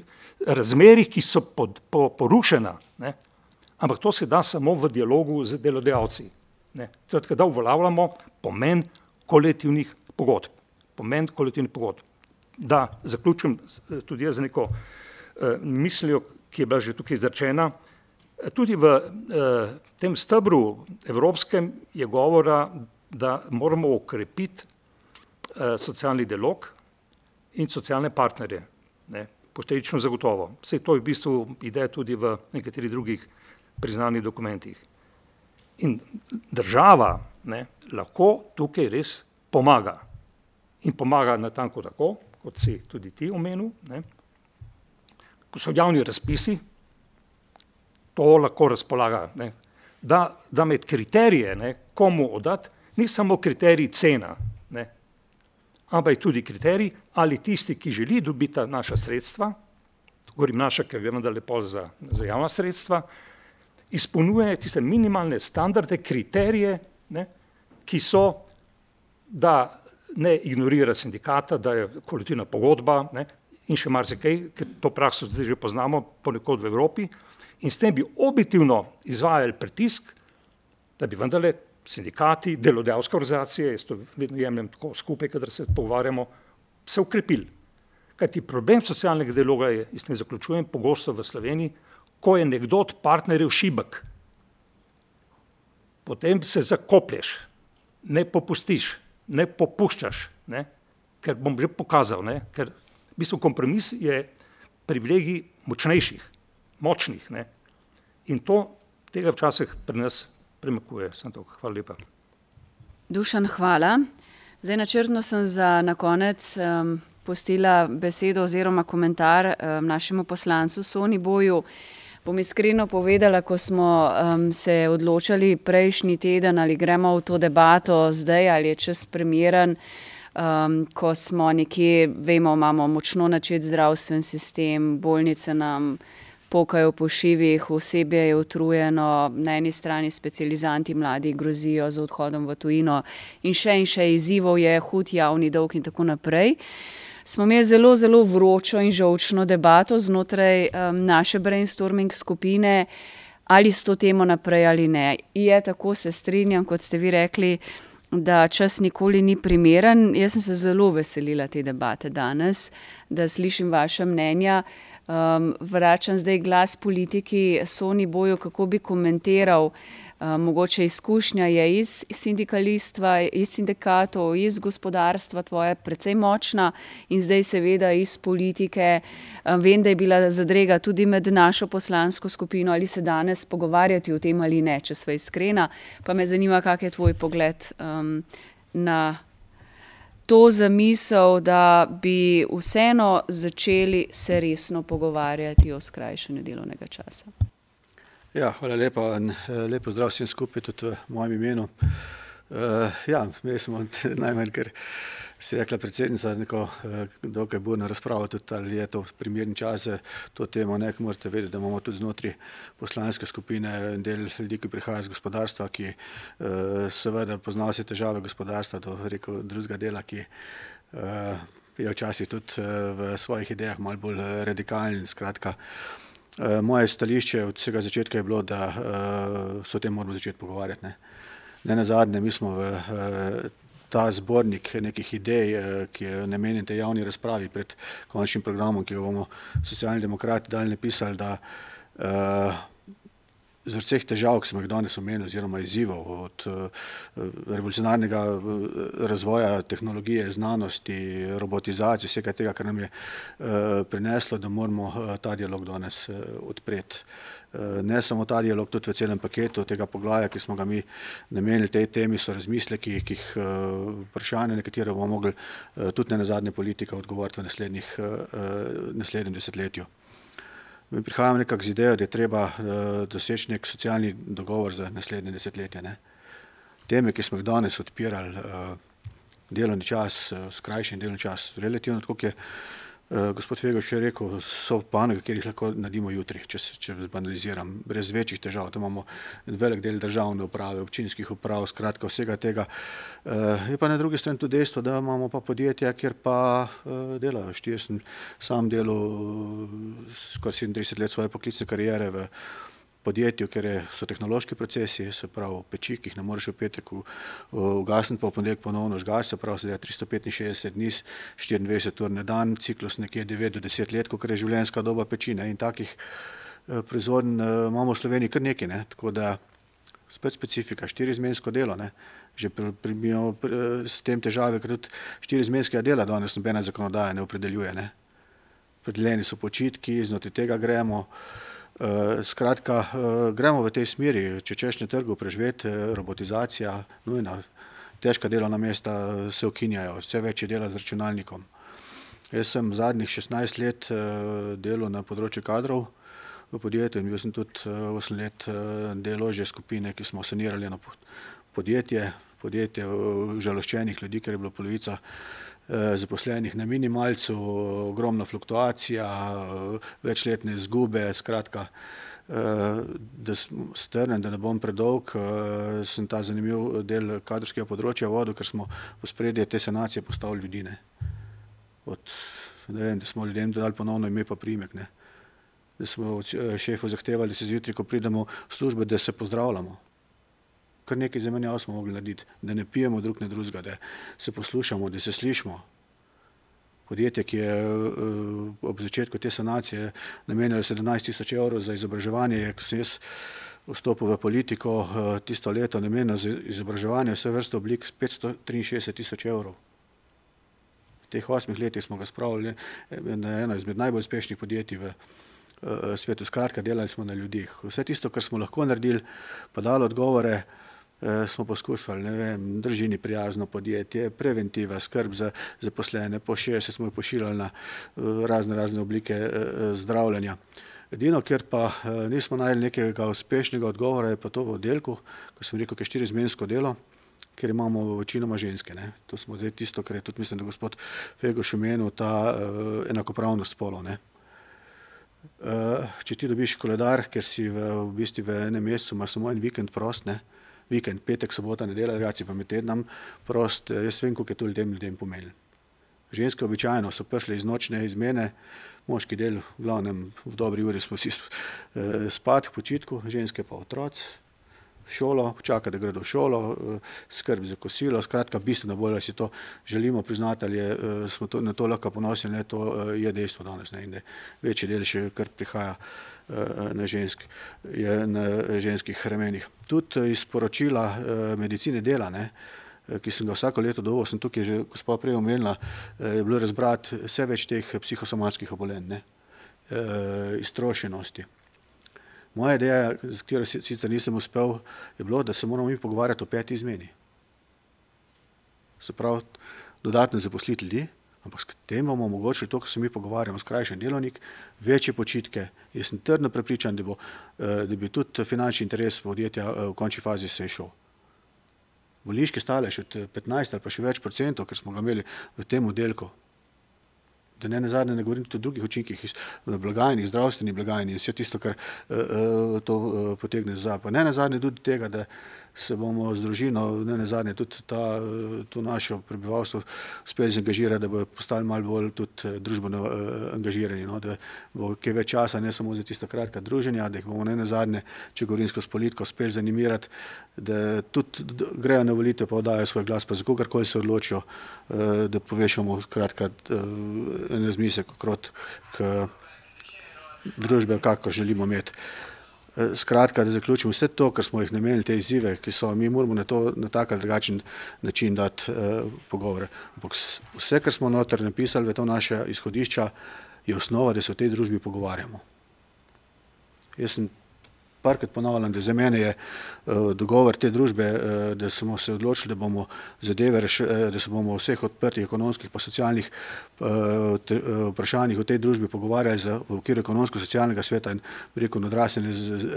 razmerih, ki so pod, po, porušena. Ne. Ampak to se da samo v dialogu z delodajalci. Torej, da uveljavljamo pomen kolektivnih pogodb. Pomen kolektivnih pogodb da zaključim tudi jaz z neko uh, mislijo, ki je bila že tukaj izrečena. Tudi v uh, tem stebru evropskem je govora, da moramo okrepiti socialni dialog in socialne partnerje. Posledično zagotovo. Vse to je v bistvu ideja tudi v nekaterih drugih priznanih dokumentih. In država ne, lahko tukaj res pomaga. In pomaga na tanko tako, kot si tudi ti omenil, ne, ko so javni razpisi, to lahko razpolaga, ne, da, da med kriterije, ne, komu oddati, ni samo kriterij cena, ne, ampak je tudi kriterij, ali tisti, ki želi dobiti naša sredstva, govorim naša, ker gre nadalje pol za, za javna sredstva, izpolnjuje tiste minimalne standarde, kriterije, ne, ki so, da ne ignorira sindikata, da je kolektivna pogodba ne, in še marsikaj, ker to prakso zdaj že poznamo ponekod v Evropi in s tem bi objektivno izvajali pritisk, da bi vendarle sindikati, delodajalske organizacije, jaz to vedno jemljem tako skupaj, kadar se pogovarjamo, se ukrepili. Kajti problem socialnega dialoga je, jaz ne zaključujem, pogosto v Sloveniji, ko je nekdo od partnerjev šibek, potem se zakoplješ, ne popustiš, ne popuščaš, ne? ker bom že pokazal, ne? ker v bistvu kompromis je privilegij močnejših, močnih. Ne? In to tega včasih pri nas premakuje. Hvala lepa. Dušan, hvala. Zdaj načrtno sem za na konec um, postila besedo oziroma komentar um, našemu poslancu Soni Boju. Bom iskreno povedala, ko smo um, se odločali prejšnji teden, ali gremo v to debato zdaj, ali je čas primeren, um, ko smo nekje, vemo, imamo močno načet zdravstven sistem, bolnice nam pokajo po šivih, osebje je utrujeno, na eni strani specializanti mladi grozijo z odhodom v tujino in še in še izzivov je, hud javni dolg in tako naprej smo imeli zelo, zelo vročo in žolčno debato znotraj um, naše brainstorming skupine, ali s to temo naprej ali ne. Je tako, se strinjam, kot ste vi rekli, da čas nikoli ni primeren. Jaz sem se zelo veselila te debate danes, da slišim vaše mnenja. Um, vračam zdaj glas politiki Soni Boju, kako bi komentiral mogoče izkušnja je iz sindikalistva, iz sindikatov, iz gospodarstva tvoja precej močna in zdaj seveda iz politike. Vem, da je bila zadrega tudi med našo poslansko skupino, ali se danes pogovarjati o tem ali ne, če sva iskrena. Pa me zanima, kak je tvoj pogled um, na to zamisel, da bi vseeno začeli se resno pogovarjati o skrajšanju delovnega časa. Ja, hvala lepa in lep pozdrav vsem skupaj tudi v mojem imenu. Uh, ja, imeli smo najmanj, ker si rekla predsednica, neko dokaj burno razpravo tudi, ali je to primerni čas za to temo, ne, morate vedeti, da imamo tudi znotraj poslanske skupine en del ljudi, ki prihajajo iz gospodarstva, ki uh, seveda poznajo vse težave gospodarstva, do rekel drugega dela, ki uh, je včasih tudi v svojih idejah malo bolj radikalen, skratka. Moje stališče od vsega začetka je bilo, da se o tem moramo začeti pogovarjati. Ne, ne na zadnje, mi smo v ta zbornik nekih idej, uh, ki je namenjen tej javni razpravi pred končnim programom, ki jo bomo socialni demokrati dali napisali, da uh, zaradi vseh težav, ki smo jih danes omenili, oziroma izzivov od uh, revolucionarnega razvoja tehnologije, znanosti, robotizacije, vsega tega, kar nam je uh, prineslo, da moramo uh, ta dialog danes uh, odpreti. Uh, ne samo ta dialog, tudi v celem paketu tega poglavja, ki smo ga mi namenili tej temi, so razmisleki, ki jih uh, vprašanje, na katere bomo mogli uh, tudi ne na zadnje politika odgovoriti v naslednjih, naslednjem desetletju. Mi prihajamo nekako z idejo, da je treba doseči nek socialni dogovor za naslednje desetletje. Ne. Teme, ki smo jih danes odpirali, delovni čas, skrajšen delovni čas, relativno tako, je uh, gospod Fegoš je rekel, so panoge, kjer jih lahko naredimo jutri, če, če banaliziram, brez večjih težav. Tam imamo velik del državne uprave, občinskih uprav, skratka vsega tega. Uh, je pa na drugi strani tudi dejstvo, da imamo pa podjetja, kjer pa uh, delajo. Štir sem sam delal skoraj 37 let svoje poklicne karijere v podjetju, ker so tehnološki procesi, se pravi peči, ki jih ne moreš v petek ugasniti, pa v ponedeljek ponovno žgaš, se pravi, da je 365 dni, 24 ur na dan, ciklus nekje 9 do 10 let, kot je življenjska doba pečine in takih eh, proizvodn eh, imamo v Sloveniji kar nekaj, ne? tako da spet specifika, štirizmensko delo, ne? že pri, pri, pri, s tem težave, ker tudi štirizmenskega dela danes nobena zakonodaja ne opredeljuje. Ne? Opredeljeni so počitki, znotraj tega gremo. Skratka, uh, gremo v tej smeri, če češ na trgu preživeti, robotizacija, nujna, težka delovna mesta se ukinjajo, vse več je dela z računalnikom. Jaz sem zadnjih 16 let uh, delal na področju kadrov v podjetju in bil sem tudi uh, 8 let uh, delo že skupine, ki smo sanirali na podjetje, podjetje uh, žaloščenih ljudi, ker je bila polovica uh, zaposlenih na minimalcu, ogromna fluktuacija, večletne izgube, skratka, da strnem, da ne bom predolg, sem ta zanimiv del kadrovskega področja vodil, ker smo v spredje te sanacije postavili ljudi. Ne. Od, ne vem, da smo ljudem dodali ponovno ime pa primek. Ne. Da smo od šefov zahtevali, da se zjutraj, ko pridemo v službe, da se pozdravljamo kar nekaj zamenjav smo mogli narediti, da ne pijemo drug na drugega, da se poslušamo, da se slišimo. Podjetje, ki je ob začetku te sanacije namenjalo 17 tisoč evrov za izobraževanje, ko sem jaz vstopil v politiko, tisto leto namenjeno za izobraževanje vse vrste oblik 563 tisoč evrov. V teh osmih letih smo ga spravili na eno izmed najbolj uspešnih podjetij v svetu. Skratka, delali smo na ljudih. Vse tisto, kar smo lahko naredili, pa dali odgovore, Eh, smo poskušali, ne vem, držini prijazno podjetje, preventiva, skrb za zaposlene, po šest smo jih pošiljali na eh, razne razne oblike eh, zdravljenja. Edino, kjer pa nismo najeli nekega uspešnega odgovora, je pa to v oddelku, ko sem rekel, ki je štirizmensko delo, ker imamo večinoma ženske. Ne. To smo zdaj tisto, kar je tudi, mislim, da gospod Fegoš omenil, ta uh, enakopravnost spolov. Uh, če ti dobiš koledar, ker si v, v bistvu v enem mesecu, ima samo en vikend prost, ne, uh, vikend, petek, sobota, nedelja, reakcije pa med tednom prost, eh, jaz vem, koliko je to ljudem, ljudem pomenilo. Ženske običajno so prišle iz nočne izmene, moški del, v glavnem v dobri uri smo vsi eh, spat, k počitku, ženske pa otroci, šolo, čaka, da gredo v šolo, skrb za kosilo, skratka, bistveno bolj, da si to želimo priznati, ali je, smo to, na to lahko ponosni, ne, to je dejstvo danes, ne, in da večji del še kar prihaja na, žensk, je na ženskih remenih. Tudi iz poročila medicine dela, ne, ki sem ga vsako leto dovolil, sem tukaj že gospod prej omenila, je bilo razbrati vse več teh psihosomatskih obolenj, ne, iztrošenosti. Moja ideja, s katero sicer nisem uspel, je bilo, da se moramo mi pogovarjati o peti izmeni. Se pravi, dodatno zaposliti ljudi, ampak s tem bomo omogočili to, kar se mi pogovarjamo, skrajšen delovnik, večje počitke. Jaz sem trdno prepričan, da, bo, da bi tudi finančni interes podjetja v končni fazi se išel. Bolniški stalež od 15 ali pa še več procentov, ker smo ga imeli v tem oddelku, da ne nazadnje ne govorim tudi o drugih učinkih v blagajni, zdravstveni blagajni in vse tisto, kar uh, to uh, potegne za. Pa ne nazadnje tudi tega, da se bomo z družino, ne nazadnje tudi ta, to naše prebivalstvo uspeli zangažirati, da bo postali malo bolj tudi družbeno uh, angažirani, no, da bo kaj več časa, ne samo za tista kratka druženja, da jih bomo ne nazadnje, če govorim skozi politiko, uspeli zanimirati, da tudi grejo na volitev, pa oddajo svoj glas, pa za kogarkoli se odločijo, uh, da povešamo skratka uh, en razmislek okrog družbe, kako želimo imeti. Skratka, da zaključim vse to, kar smo jih namenili, te izzive, ki so, mi moramo na, to, na tak ali drugačen način dati uh, pogovore. Ampak vse, kar smo noter napisali v to naše izhodišča, je osnova, da se v tej družbi pogovarjamo. Jaz sem parkrat ponavljam, da za mene je uh, dogovor te družbe, uh, da smo se odločili, da bomo zadeve, reš, uh, da se bomo o vseh odprtih ekonomskih pa socialnih uh, te, uh, vprašanjih v tej družbi pogovarjali za, v okviru ekonomsko-socialnega sveta in rekel odrasene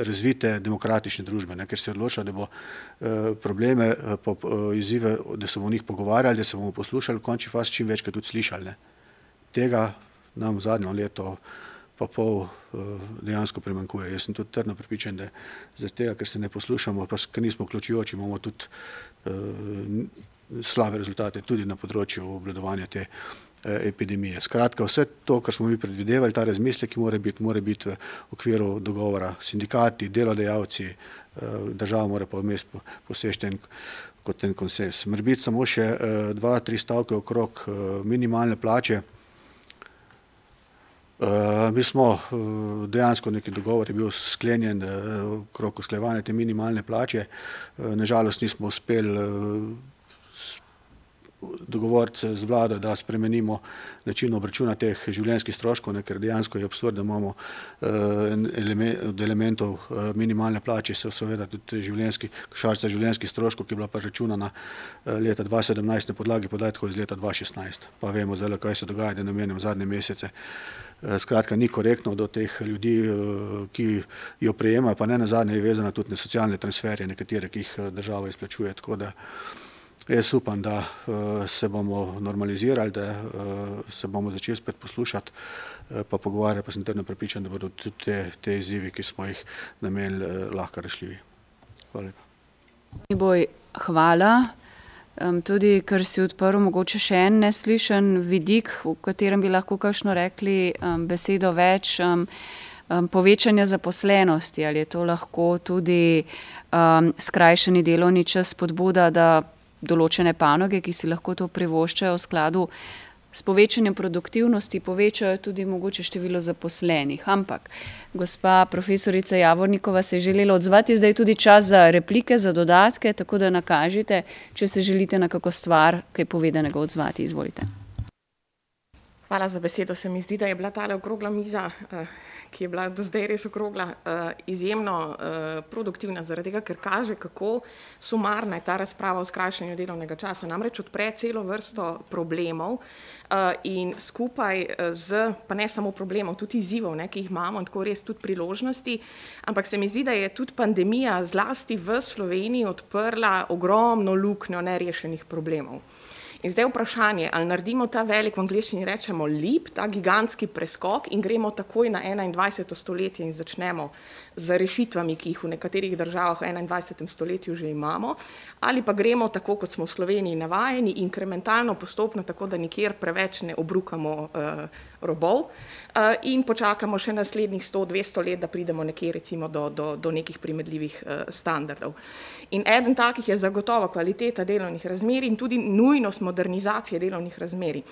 razvite demokratične družbe, ne, ker se je odločila, da bo uh, probleme, uh, po, uh, izzive, da se bomo o njih pogovarjali, da se bomo poslušali, v končni fazi čim večkrat tudi slišali. Ne. Tega nam zadnjo leto pa pol eh, dejansko premankuje. Jaz sem tudi trdno pripričan, da zaradi tega, ker se ne poslušamo, pa ker nismo vključujoči, imamo tudi uh, slabe rezultate tudi na področju obvladovanja te uh, epidemije. Skratka, vse to, kar smo mi predvidevali, ta razmislek, ki mora biti, mora biti v okviru dogovora sindikati, delodajalci, država mora pa vmes posežten kot en konsens. Mrbiti samo še dva, tri stavke okrog minimalne plače. Uh, mi smo uh, dejansko neki dogovor je bil sklenjen uh, okrog usklajevanja te minimalne plače. Nažalost nismo uspeli dogovoriti se z vlado, da spremenimo način obračuna teh življenjskih stroškov, ne, ker dejansko je absurd, da imamo uh, element, od elementov minimalne plače so seveda tudi življenjski, košarca življenjskih stroškov, ki je bila pa računana leta 2017 na podlagi podatkov iz leta 2016. Pa vemo zelo, kaj se dogaja, da namenjam zadnje mesece. Uh, skratka, ni korektno do teh ljudi, uh, ki jo prejemajo, pa ne na zadnje je vezana tudi na socialne transferje, nekatere, ki jih država izplačuje. Tako da Jaz upam, da se bomo normalizirali, da se bomo začeli spet poslušati, pa pogovarjati, pa sem trdno prepričan, da bodo tudi te, te izzivi, ki smo jih namenili, lahko rešljivi. Hvala lepa. Boj, hvala. Um, tudi, ker si odprl mogoče še en neslišen vidik, v katerem bi lahko kakšno rekli um, besedo več, um, um, povečanja zaposlenosti, ali je to lahko tudi um, skrajšani delovni čas spodbuda, da določene panoge, ki si lahko to privoščajo v skladu s povečanjem produktivnosti, povečajo tudi mogoče število zaposlenih. Ampak, gospa profesorica Javornikova se je želela odzvati, zdaj je tudi čas za replike, za dodatke, tako da nakažite, če se želite na kako stvar, kaj povedanega odzvati. Izvolite. Hvala za besedo. Se mi zdi, da je bila tale okrogla miza. Ki je bila do zdaj res okrogla, uh, izjemno uh, produktivna, zaradi tega, ker kaže, kako sumarna je ta razprava o skrajšanju delovnega časa. Namreč odpre celo vrsto problemov uh, in skupaj z, pa ne samo problemov, tudi izzivov, ne, ki jih imamo, tako res tudi priložnosti, ampak se mi zdi, da je tudi pandemija zlasti v Sloveniji odprla ogromno luknjo nerešenih problemov. In zdaj vprašanje, ali naredimo ta velik, v angliščini rečemo leap, ta gigantski preskok in gremo takoj na 21. stoletje in začnemo z rešitvami, ki jih v nekaterih državah v 21. stoletju že imamo, ali pa gremo tako, kot smo v Sloveniji navajeni, inkrementalno, postopno, tako da nikjer preveč ne obrukamo uh, robov uh, in počakamo še naslednjih 100-200 let, da pridemo nekje recimo do, do, do nekih primedljivih uh, standardov. In eden takih je zagotovo kvaliteta delovnih razmerij in tudi nujnost modernizacije delovnih razmerij.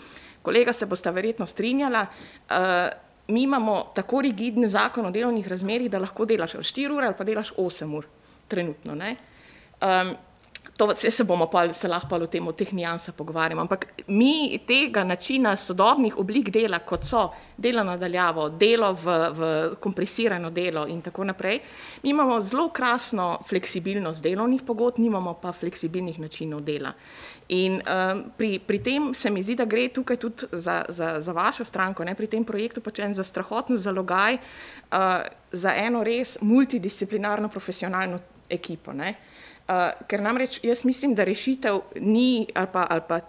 Kolega se boste verjetno strinjala, uh, mi imamo tako rigidni zakon o delovnih razmerih, da lahko delaš 4 ure ali pa delaš 8 ur trenutno. Um, To se bomo pa se lahko o tem, o teh nijansah pogovarjamo. Ampak mi tega načina sodobnih oblik dela, kot so delo nadaljavo, delo v, v kompresirano delo in tako naprej, mi imamo zelo krasno fleksibilnost delovnih pogod, nimamo pa fleksibilnih načinov dela. In um, pri, pri tem se mi zdi, da gre tukaj tudi za, za, za vašo stranko, ne, pri tem projektu pač en za strahotno zalogaj, uh, za eno res multidisciplinarno profesionalno ekipo. Ne. Uh, ker namreč jaz mislim, da rešitev ni, ali pa, ali pa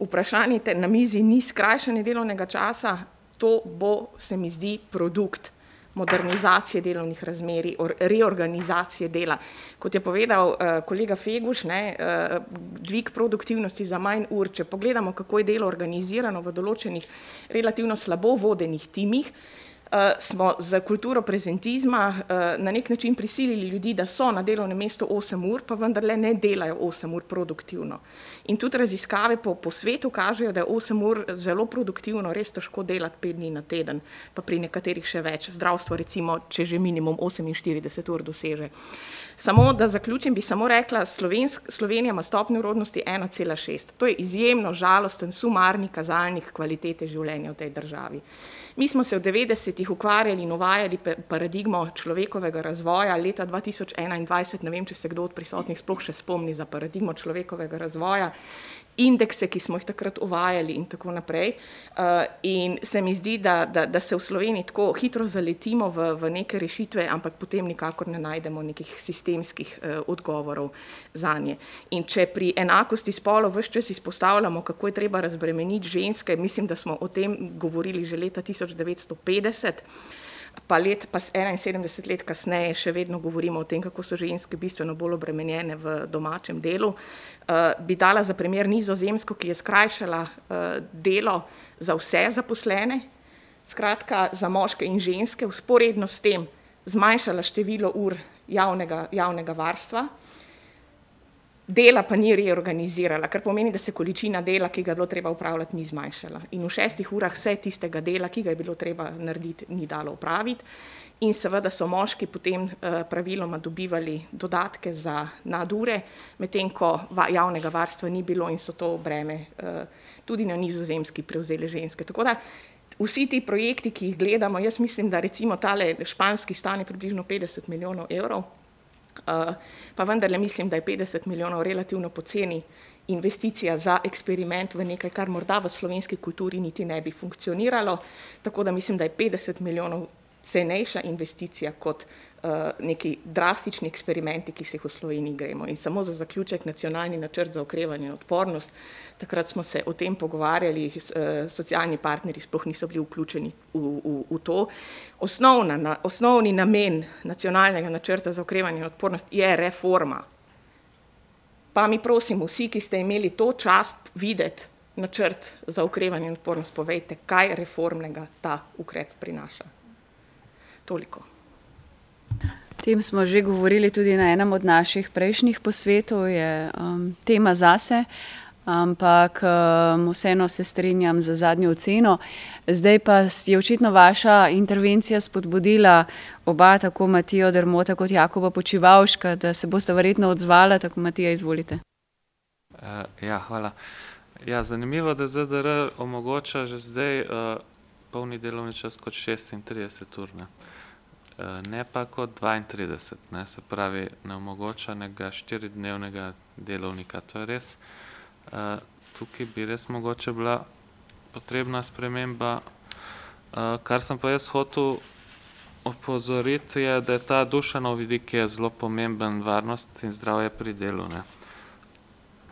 vprašanje te na mizi ni skrajšanje delovnega časa, to bo, se mi zdi, produkt modernizacije delovnih razmeri, reorganizacije dela. Kot je povedal uh, kolega Feguš, ne, uh, dvig produktivnosti za manj ur, če pogledamo, kako je delo organizirano v določenih relativno slabo vodenih timih, uh, smo za kulturo prezentizma uh, na nek način prisilili ljudi, da so na delovnem mestu 8 ur, pa vendarle ne delajo 8 ur produktivno. In tudi raziskave po, po svetu kažejo, da je 8 ur zelo produktivno, res težko delati 5 dni na teden, pa pri nekaterih še več. Zdravstvo, recimo, če že minimum 48 ur doseže. Samo da zaključim, bi samo rekla, Slovensk, Slovenija ima stopnjo rodnosti 1,6. To je izjemno žalosten, sumarni kazalnik kvalitete življenja v tej državi. Mi smo se v 90-ih ukvarjali in uvajali paradigmo človekovega razvoja. Leta 2021, ne vem, če se kdo od prisotnih sploh še spomni za paradigmo človekovega razvoja, indekse, ki smo jih takrat uvajali in tako naprej. Uh, in se mi zdi, da, da, da se v Sloveniji tako hitro zaletimo v, v neke rešitve, ampak potem nikakor ne najdemo nekih sistemskih uh, odgovorov za nje. In če pri enakosti spolov vse čas izpostavljamo, kako je treba razbremeniti ženske, mislim, da smo o tem govorili že leta 1950 pa, let, pa 71 let kasneje še vedno govorimo o tem, kako so ženske bistveno bolj obremenjene v domačem delu. Uh, bi dala za primer Nizozemsko, ki je skrajšala uh, delo za vse zaposlene, skratka za moške in ženske, usporedno s tem zmanjšala število ur javnega, javnega varstva dela pa ni reorganizirala, kar pomeni, da se količina dela, ki ga je bilo treba upravljati, ni zmanjšala. In v šestih urah vse tistega dela, ki ga je bilo treba narediti, ni dalo upraviti. In seveda so moški potem uh, praviloma dobivali dodatke za nadure, medtem ko javnega varstva ni bilo in so to breme uh, tudi na nizozemski prevzeli ženske. Tako da vsi ti projekti, ki jih gledamo, jaz mislim, da recimo tale španski stane približno 50 milijonov evrov, pa vendarle mislim, da je 50 milijonov relativno poceni investicija za eksperiment v nekaj, kar morda v slovenski kulturi niti ne bi funkcioniralo. Tako da mislim, da je 50 milijonov cenejša investicija kot uh, neki drastični eksperimenti, ki se jih v Sloveniji gremo. In samo za zaključek, nacionalni načrt za okrevanje in odpornost, takrat smo se o tem pogovarjali, uh, socialni partnerji sploh niso bili vključeni v, v, v to. Osnovna, na, osnovni namen nacionalnega načrta za okrevanje in odpornost je reforma. Pa mi prosim, vsi, ki ste imeli to čast videti načrt za okrevanje in odpornost, povejte, kaj reformnega ta ukrep prinaša. Toliko. Tem smo že govorili tudi na enem od naših prejšnjih posvetov, je um, tema zase, ampak um, vseeno se strinjam za zadnjo oceno. Zdaj pa je očitno vaša intervencija spodbudila oba, tako Matijo Dermota kot Jakoba Počivalška, da se boste verjetno odzvala, tako Matija, izvolite. Uh, ja, hvala. Ja, zanimivo, da ZDR omogoča že zdaj uh, polni delovni čas kot 36 ur. Ne? Eh, ne pa kot 32, ne, se pravi, ne omogoča nekega štiridnevnega delovnika. To je res. Uh, tukaj bi res mogoče bila potrebna sprememba. Uh, kar sem pa jaz hotel opozoriti, je, da je ta duševno vidik, je zelo pomemben, varnost in zdravje pri delu. Ne.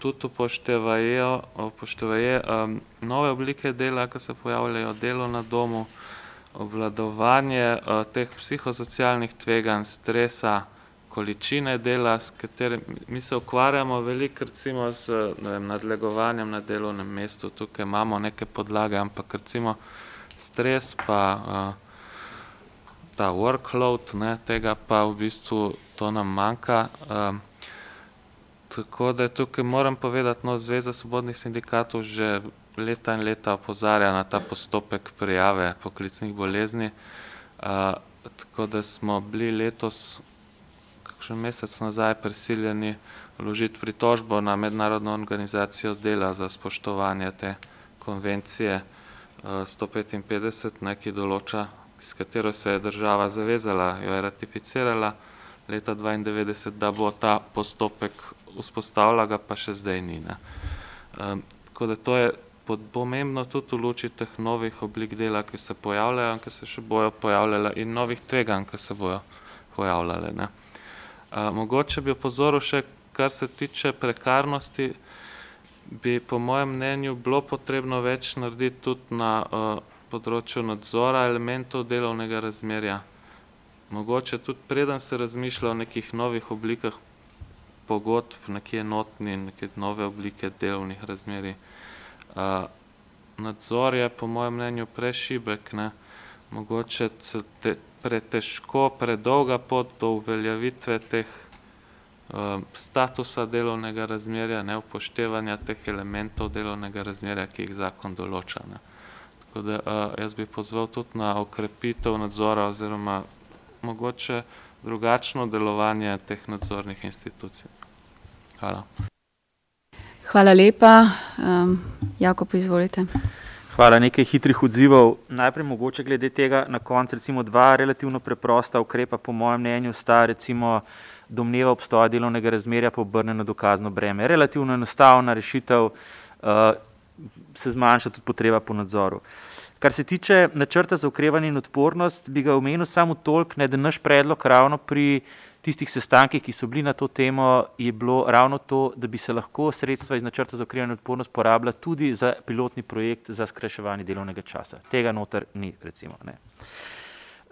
tudi upoštevajo, upoštevajo um, nove oblike dela, ki se pojavljajo, delo na domu, obvladovanje uh, teh psihosocialnih tveganj, stresa, količine dela, s katerim mi se ukvarjamo veliko recimo z vem, nadlegovanjem na delovnem mestu, tukaj imamo neke podlage, ampak recimo stres pa uh, ta workload, ne, tega pa v bistvu to nam manjka. Um, tako da tukaj moram povedati, no, Zveza svobodnih sindikatov že leta in leta opozarja na ta postopek prijave poklicnih bolezni. Uh, tako da smo bili letos, kakšen mesec nazaj, prisiljeni vložiti pritožbo na mednarodno organizacijo dela za spoštovanje te konvencije uh, 155, ne, ki določa, s katero se je država zavezala, jo je ratificirala leta 92, da bo ta postopek vzpostavila, ga pa še zdaj ni. Ne. Um, tako da to je pomembno tudi v luči teh novih oblik dela, ki se pojavljajo in ki se še bojo pojavljale in novih tveganj, ki se bojo pojavljale. Ne. Uh, mogoče bi opozoril še, kar se tiče prekarnosti, bi po mojem mnenju bilo potrebno več narediti tudi na uh, področju nadzora elementov delovnega razmerja. Mogoče tudi preden se razmišlja o nekih novih oblikah pogodb, nekje notni, neke nove oblike delovnih razmerij. Uh, nadzor je po mojem mnenju prešibek, ne? mogoče te, pretežko, predolga pot do uveljavitve teh uh, statusa delovnega razmerja, ne upoštevanja teh elementov delovnega razmerja, ki jih zakon določa. Ne? Tako da uh, jaz bi pozval tudi na okrepitev nadzora oziroma mogoče drugačno delovanje teh nadzornih institucij. Hvala. Hvala lepa. Um, Jakob, izvolite. Hvala, nekaj hitrih odzivov. Najprej mogoče glede tega na koncu, recimo dva relativno preprosta ukrepa, po mojem mnenju, sta recimo domneva obstoja delovnega razmerja pa obrnjeno dokazno breme. Relativno enostavna rešitev, uh, se zmanjša tudi potreba po nadzoru. Kar se tiče načrta za ukrevanje in odpornost, bi ga omenil samo toliko, da naš predlog ravno pri tistih sestankih, ki so bili na to temo, je bilo ravno to, da bi se lahko sredstva iz načrta za ukrevanje in odpornost porabila tudi za pilotni projekt za skrajševanje delovnega časa. Tega noter ni, recimo. Ne.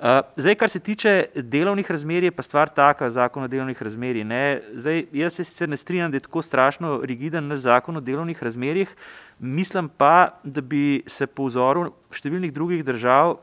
Uh, zdaj, kar se tiče delovnih razmerij, je pa stvar taka, zakon o delovnih razmerjih. Zdaj, jaz se sicer ne strinjam, da je tako strašno rigiden naš zakon o delovnih razmerjih, mislim pa, da bi se po vzoru številnih drugih držav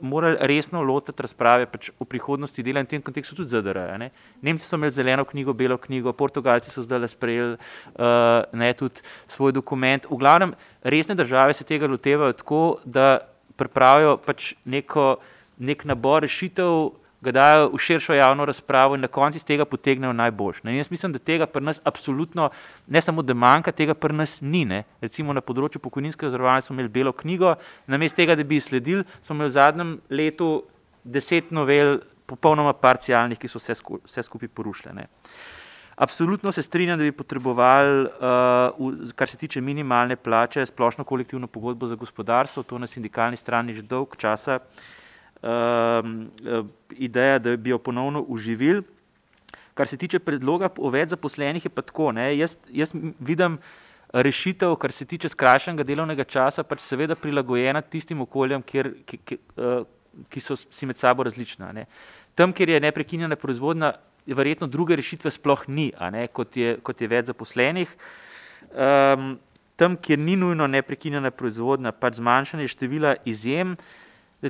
morali resno lotiti razprave pač o prihodnosti dela in v tem kontekstu tudi ZDR. Ne? Nemci so imeli zeleno knjigo, belo knjigo, Portugalci so zdaj sprejeli uh, ne, tudi svoj dokument. V glavnem, resne države se tega lotevajo tako, da pripravijo pač neko, nek nabor rešitev ga dajo v širšo javno razpravo in na koncu iz tega potegnejo najboljš. Ne. Jaz mislim, da tega pri nas absolutno ne samo, da manjka, tega pri nas ni. Ne. Recimo na področju pokojninskega zavarovanja smo imeli belo knjigo, namesto tega, da bi sledili, smo imeli v zadnjem letu deset novel, popolnoma parcialnih, ki so vse, sku, vse skupaj porušile. Ne. Absolutno se strinjam, da bi potrebovali, uh, kar se tiče minimalne plače, splošno kolektivno pogodbo za gospodarstvo, to na sindikalni strani že dolg časa uh, ideja, da bi jo ponovno uživili. Kar se tiče predloga o več zaposlenih, je pa tako. Jaz, jaz vidim rešitev, kar se tiče skrajšanega delovnega časa, pač seveda prilagojena tistim okoljem, kjer, ki, ki, uh, ki so si med sabo različna. Ne. Tam, kjer je neprekinjena proizvodnja, verjetno druge rešitve sploh ni, kot je, kot je več zaposlenih. Um, tam, kjer ni nujno neprekinjena proizvodnja, pač zmanjšanje števila izjem.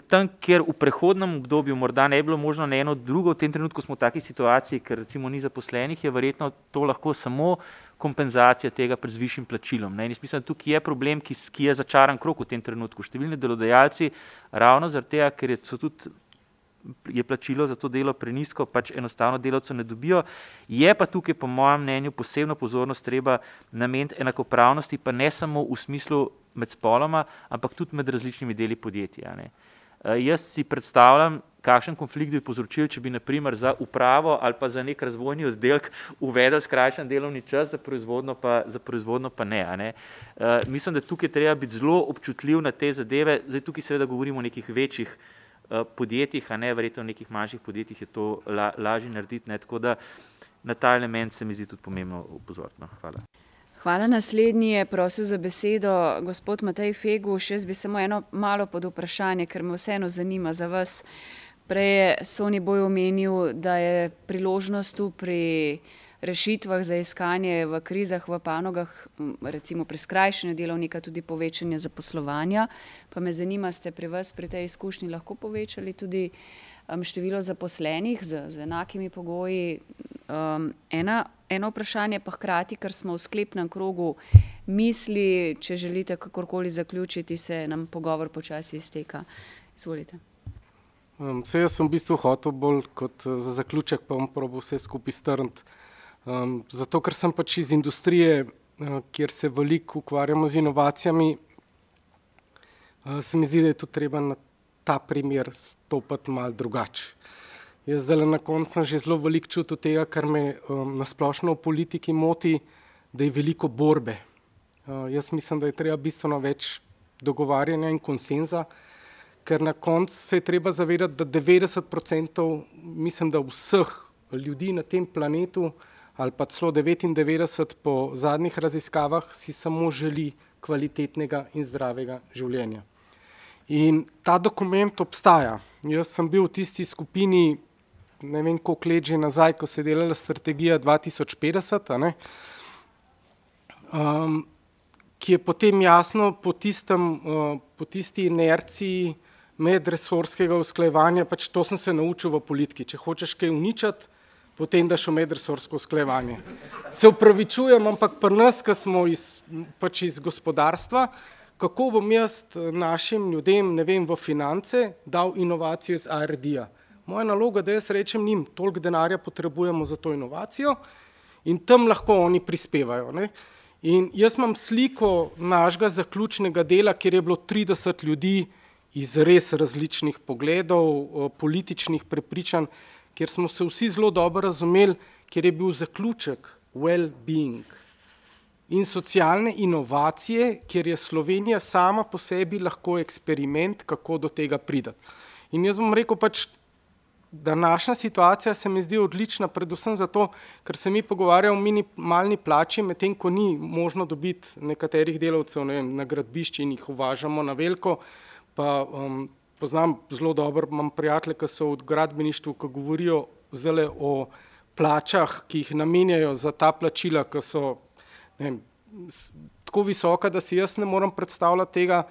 Tam, kjer v prehodnem obdobju morda ne bi bilo možno na eno drugo, v tem trenutku smo v taki situaciji, ker recimo ni zaposlenih, je verjetno to lahko samo kompenzacija tega pred višjim plačilom. Ne? In mislim, da tukaj je problem, ki, ki je začaran krok v tem trenutku. Številni delodajalci ravno zaradi tega, ker je, tudi, je plačilo za to delo prenisko, pač enostavno delavcev ne dobijo. Je pa tukaj, po mojem mnenju, posebno pozornost treba nameniti enakopravnosti, pa ne samo v smislu med spoloma, ampak tudi med različnimi deli podjetja. Ne? Eh, jaz si predstavljam, kakšen konflikt bi povzročil, če bi naprimer za upravo ali pa za nek razvojni oddelek uvedel skrajšan delovni čas, za proizvodno pa, za proizvodno pa ne. ne. Uh, mislim, da tukaj treba biti zelo občutljiv na te zadeve. Zdaj tukaj seveda govorimo o nekih večjih uh, podjetjih, a ne verjetno v nekih manjših podjetjih je to la, lažje narediti. Ne. Tako da na ta element se mi zdi tudi pomembno upozoriti. No. Hvala. Hvala. Naslednji je prosil za besedo gospod Matej Feguš. Jaz bi samo eno malo pod vprašanje, ker me vseeno zanima za vas. Prej je Soni Boj omenil, da je priložnost tu pri rešitvah za iskanje v krizah, v panogah, recimo pri skrajšanju delovnika, tudi povečanje zaposlovanja. Pa me zanima, ste pri vas pri tej izkušnji lahko povečali tudi um, število zaposlenih z, z enakimi pogoji? Um, ena, eno vprašanje pa hkrati, ker smo v sklepnem krogu misli, če želite kakorkoli zaključiti, se nam pogovor počasi izteka. Izvolite. Um, vse jaz sem v bistvu hotel bolj kot za zaključek, pa bom probo vse skupaj strniti. Um, zato, ker sem pač iz industrije, uh, kjer se veliko ukvarjamo z inovacijami, uh, se mi zdi, da je tu treba na ta primer stopiti malo drugače. Jaz zdaj na koncu sem že zelo veliko čutil tega, kar me um, nasplošno v politiki moti, da je veliko borbe. Uh, jaz mislim, da je treba bistveno več dogovarjanja in konsenza, ker na koncu se je treba zavedati, da 90% mislim, da vseh ljudi na tem planetu ali pa celo 99 po zadnjih raziskavah si samo želi kvalitetnega in zdravega življenja. In ta dokument obstaja. Jaz sem bil v tisti skupini, ne vem koliko let že nazaj, ko se je delala strategija 2050, um, ki je potem jasno po, tistem, uh, po tisti inerciji medresorskega usklajevanja, pač to sem se naučil v politiki. Če hočeš kaj uničati, potem daš v medresorsko usklajevanje. Se upravičujem, ampak pri nas, ki smo iz, pač iz gospodarstva, kako bom jaz našim ljudem, ne vem, v finance dal inovacijo iz ARD-ja. Moja naloga, da jaz rečem njim, toliko denarja potrebujemo za to inovacijo in tam lahko oni prispevajo. Ne? In jaz imam sliko našega zaključnega dela, kjer je bilo 30 ljudi iz res različnih pogledov, političnih prepričanj, kjer smo se vsi zelo dobro razumeli, kjer je bil zaključek well-being in socialne inovacije, kjer je Slovenija sama po sebi lahko eksperiment, kako do tega pridati. In jaz bom rekel pač, današnja situacija se mi zdi odlična, predvsem zato, ker se mi pogovarjamo o minimalni plači, medtem ko ni možno dobiti nekaterih delavcev ne vem, na gradbišči in jih uvažamo na veliko, pa um, poznam zelo dobro, imam prijatelje, ki so v gradbeništvu, ki govorijo o plačah, ki jih namenjajo za ta plačila, ki so vem, tako visoka, da si jaz ne morem predstavljati tega,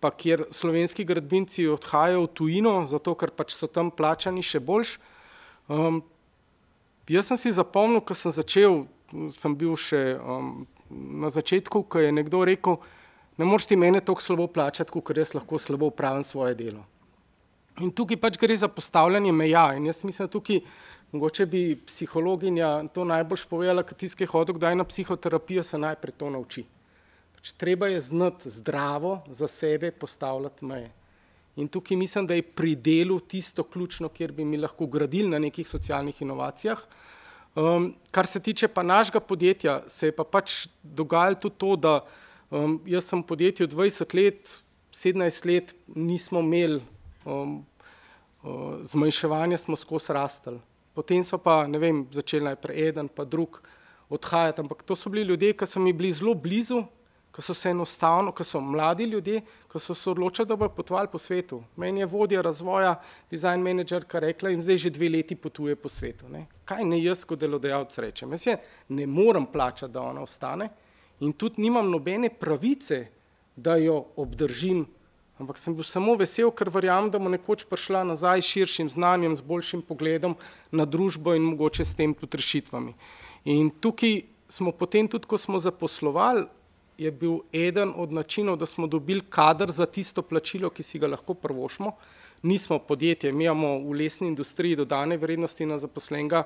pa kjer slovenski gradbinci odhajajo v tujino, zato ker pač so tam plačani še boljš. Um, jaz sem si zapomnil, ko sem začel, sem bil še um, na začetku, ko je nekdo rekel, ne moreš ti mene tako slabo plačati, kot jaz lahko slabo upravim svoje delo. In tukaj pač gre za postavljanje meja. In jaz mislim, da tukaj mogoče bi psihologinja to najbolj povedala, ker tiskaj hodil kdaj na psihoterapijo, se najprej to nauči. Pač treba je znati zdravo za sebe postavljati meje. In tukaj mislim, da je pri delu tisto ključno, kjer bi mi lahko gradili na nekih socialnih inovacijah. Um, kar se tiče pa našega podjetja, se je pa pač dogajalo tudi to, da Um, jaz sem v podjetju 20 let, 17 let nismo imeli um, uh, zmanjševanja, smo skozi rastli. Potem so pa, ne vem, začeli najprej en, pa drug odhajati. Ampak to so bili ljudje, ki so mi bili zelo blizu, ki so se enostavno, ki so mladi ljudje, ki so se odločili, da bodo potovali po svetu. Meni je vodja razvoja, design manager, kar rekla in zdaj že dve leti potuje po svetu. Ne? Kaj ne jaz kot delodajalec rečem? Jaz je ne morem plačati, da ona ostane in tudi nimam nobene pravice, da jo obdržim, ampak sem bil samo vesel, ker verjamem, da bo nekoč prišla nazaj s širšim znanjem, z boljšim pogledom na družbo in mogoče s tem tudi rešitvami. In tukaj smo potem tudi, ko smo zaposlovali, je bil eden od načinov, da smo dobili kader za tisto plačilo, ki si ga lahko prvošmo. Nismo podjetje, mi imamo v lesni industriji dodane vrednosti na zaposlenega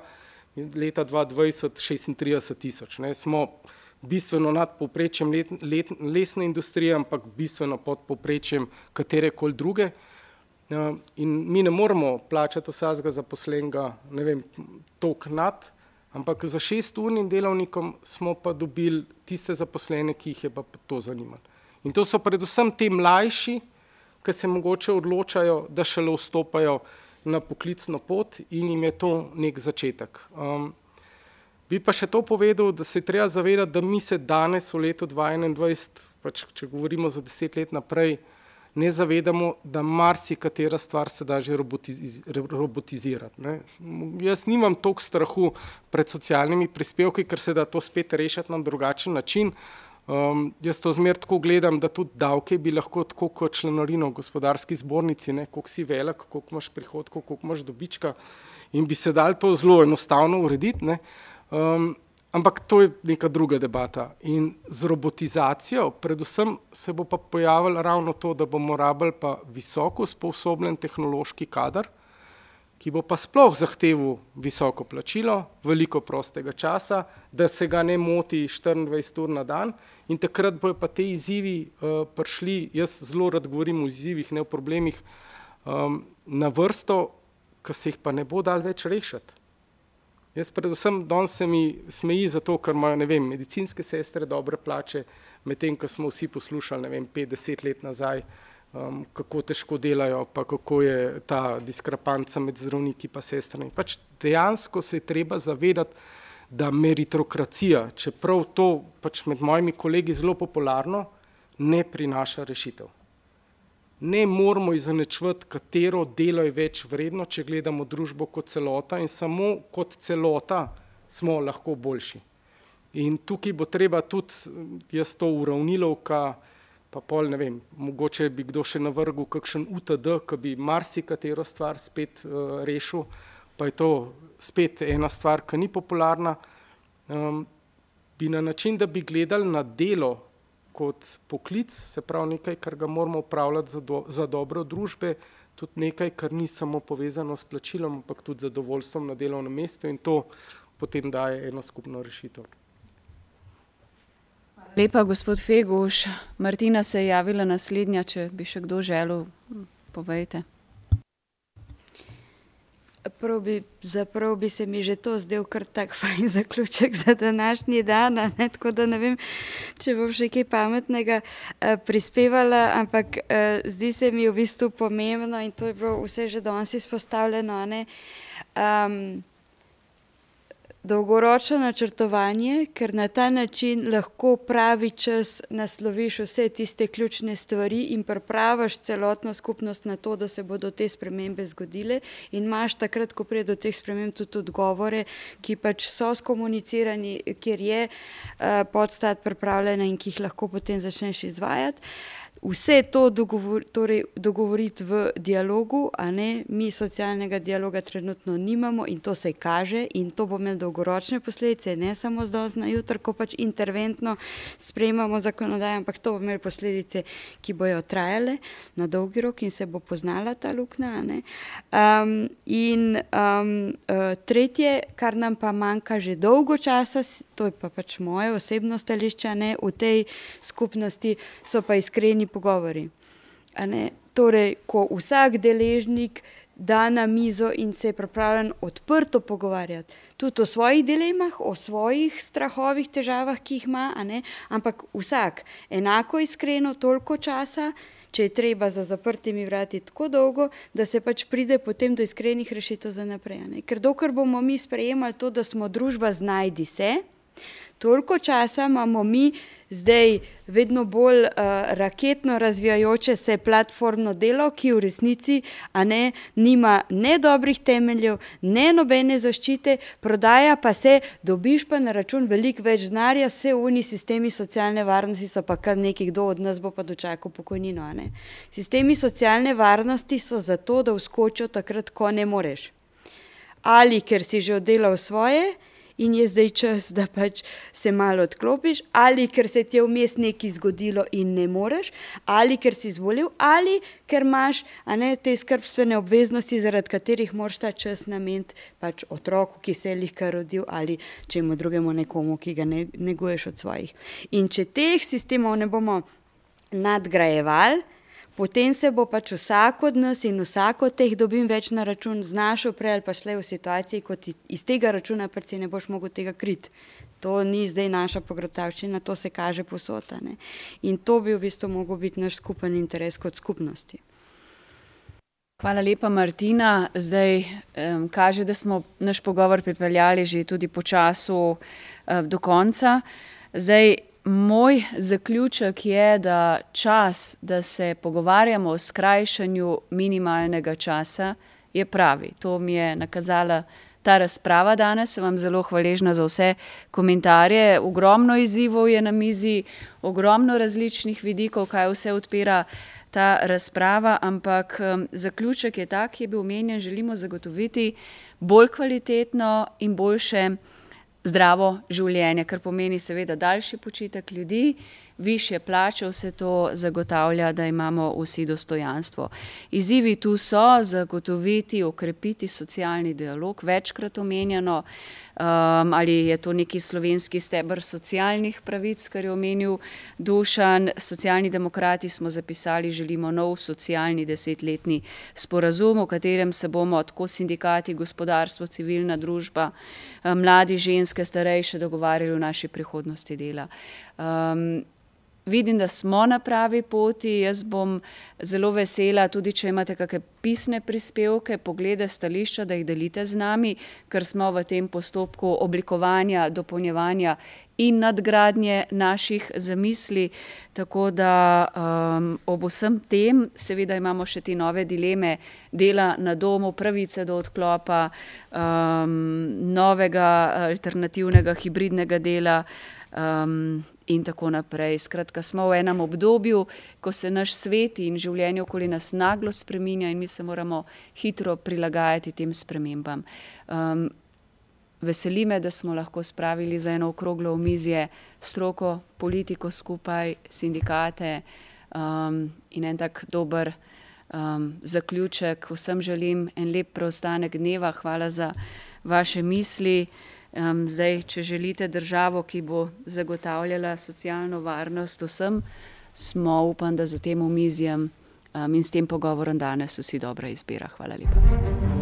leta 2020 36 tisoč. Smo bistveno nad povprečjem let, let, lesne industrije, ampak bistveno pod povprečjem katere koli druge. Uh, in mi ne moremo plačati vsakega zaposlenega, ne vem, tok nad, ampak za šesturnim delavnikom smo pa dobili tiste zaposlene, ki jih je pa to zanimalo. In to so predvsem ti mlajši, ki se mogoče odločajo, da šele vstopajo na poklicno pot in jim je to nek začetek. Um, Bi pa še to povedal, da se je treba zavedati, da mi se danes v letu 2021, pač, če govorimo za deset let naprej, ne zavedamo, da marsikatera stvar se da že robotiz robotizirati. Ne. Jaz nimam toliko strahu pred socialnimi prispevki, ker se da to spet rešiti na drugačen način. Um, jaz to zmer tako gledam, da tudi davke bi lahko tako kot članarino v gospodarski zbornici, ne, koliko si velik, koliko imaš prihodkov, koliko imaš dobička in bi se dal to zelo enostavno urediti. Ne. Um, ampak to je neka druga debata. In z robotizacijo, predvsem se bo pa pojavilo ravno to, da bomo rabili pa visoko usposobljen tehnološki kader, ki bo pa sploh zahteval visoko plačilo, veliko prostega časa, da se ga ne moti 24 ur na dan. In takrat bojo pa te izzivi uh, prišli, jaz zelo rad govorim o izzivih, ne o problemih, um, na vrsto, ki se jih pa ne bo dal več rešiti. Jaz predvsem danes se mi smeji zato, ker imajo vem, medicinske sestre dobre plače, medtem ko smo vsi poslušali 50 let nazaj, um, kako težko delajo, pa kako je ta diskrepanca med zdravniki in sestrami. Pač dejansko se je treba zavedati, da meritokracija, čeprav to pač med mojimi kolegi zelo popularno, ne prinaša rešitev ne moramo izenačevati, katero delo je več vredno, če gledamo družbo kot celota in samo kot celota smo lahko boljši. In tukaj bo treba tudi, jaz to uravnilovka, pa pol ne vem, mogoče bi kdo še navrgel kakšen UTD, ki bi marsikatero stvar spet uh, rešil, pa je to spet ena stvar, ki ni popularna, um, bi na način, da bi gledali na delo kot poklic, se pravi nekaj, kar ga moramo upravljati za, do, za dobro družbe, tudi nekaj, kar ni samo povezano s plačilom, ampak tudi zadovoljstvom na delovnem mestu in to potem daje eno skupno rešitev. Lepa, gospod Feguš. Martina se je javila naslednja, če bi še kdo želel, povejte. Prav bi, zaprav bi se mi že to zdel kar tak fajn zaključek za današnji dan, ne? tako da ne vem, če bom še kaj pametnega uh, prispevala, ampak uh, zdi se mi v bistvu pomembno in to je bilo vse že danes izpostavljeno, ne? Um, dolgoročno načrtovanje, ker na ta način lahko pravi čas nasloviš vse tiste ključne stvari in pripraviš celotno skupnost na to, da se bodo te spremembe zgodile. In imaš takrat, ko pride do teh sprememb, tudi odgovore, ki pač so skomunicirani, kjer je uh, podstat pripravljena in ki jih lahko potem začneš izvajati vse to dogovor, torej dogovoriti v dialogu, a ne mi socialnega dialoga trenutno nimamo in to se kaže in to bo imelo dolgoročne posledice, ne samo zdaj na jutro, ko pač interventno sprejemamo zakonodajo, ampak to bo imelo posledice, ki bojo trajale na dolgi rok in se bo poznala ta luknja. Um, in um, tretje, kar nam pa manjka že dolgo časa, to je pa pač moje osebno stališče, ne v tej skupnosti so pa iskreni pogovori. Torej, ko vsak deležnik da na mizo in se je pripravljen odprto pogovarjati, tudi o svojih dilemah, o svojih strahovih, težavah, ki jih ima, ampak vsak enako iskreno, toliko časa, če je treba za zaprtimi vrati tako dolgo, da se pač pride potem do iskrenih rešitev za naprej. Ker dokler bomo mi sprejemali to, da smo družba znajdi se, toliko časa imamo mi zdaj vedno bolj uh, raketno razvijajoče se platformno delo, ki v resnici ne, nima ne dobrih temeljev, ne nobene zaščite, prodaja pa se, dobiš pa na račun veliko več denarja, vse uni sistemi socialne varnosti so pa kar neki, kdo od nas bo pa dočakal pokojnino. Sistemi socialne varnosti so zato, da vskočijo takrat, ko ne moreš. Ali ker si že oddelal svoje, in je zdaj čas, da pač se malo odklopiš, ali ker se ti je vmes nekaj zgodilo in ne moreš, ali ker si zvolil, ali ker imaš ne, te skrbstvene obveznosti, zaradi katerih moraš ta čas nameniti pač otroku, ki se je lihka rodil, ali čemu drugemu nekomu, ki ga ne, neguješ od svojih. In če teh sistemov ne bomo nadgrajevali, potem se bo pač vsak od nas in vsak od teh dobim več na račun znašel prej ali pa šle v situaciji, kot iz tega računa pač si ne boš mogel tega kriti. To ni zdaj naša pogratavščina, to se kaže posotane. In to bi v bistvu mogel biti naš skupen interes kot skupnosti. Hvala lepa, Martina. Zdaj um, kaže, da smo naš pogovor pripeljali že tudi po času uh, do konca. Zdaj, moj zaključek je, da čas, da se pogovarjamo o skrajšanju minimalnega časa, je pravi. To mi je nakazala ta razprava danes. Sem vam zelo hvaležna za vse komentarje. Ogromno izzivov je na mizi, ogromno različnih vidikov, kaj vse odpira ta razprava, ampak um, zaključek je tak, ki je bil omenjen, želimo zagotoviti bolj kvalitetno in boljše zdravo življenje, kar pomeni seveda daljši počitek ljudi, više plače, vse to zagotavlja, da imamo vsi dostojanstvo. Izzivi tu so zagotoviti, okrepiti socialni dialog, večkrat omenjeno, um, ali je to neki slovenski stebr socialnih pravic, kar je omenil Dušan. Socialni demokrati smo zapisali, želimo nov socialni desetletni sporazum, v katerem se bomo tako sindikati, gospodarstvo, civilna družba, um, mladi, ženske, starejše dogovarjali o naši prihodnosti dela. Um, vidim, da smo na pravi poti. Jaz bom zelo vesela, tudi če imate kakšne pisne prispevke, poglede, stališča, da jih delite z nami, ker smo v tem postopku oblikovanja, dopolnjevanja in nadgradnje naših zamisli. Tako da um, ob vsem tem, seveda, imamo še te nove dileme dela na domu, pravice do odklopa, um, novega alternativnega hibridnega dela. Um, in tako naprej. Skratka, smo v enem obdobju, ko se naš svet in življenje okoli nas naglo spreminja in mi se moramo hitro prilagajati tem spremembam. Um, veseli me, da smo lahko spravili za eno okroglo omizje stroko, politiko skupaj, sindikate um, in en tak dober um, zaključek. Vsem želim en lep preostanek dneva. Hvala za vaše misli. Um, zdaj, če želite državo, ki bo zagotavljala socialno varnost vsem, smo upam, da za tem omizjem um, in s tem pogovorom danes vsi dobra izbira. Hvala lepa.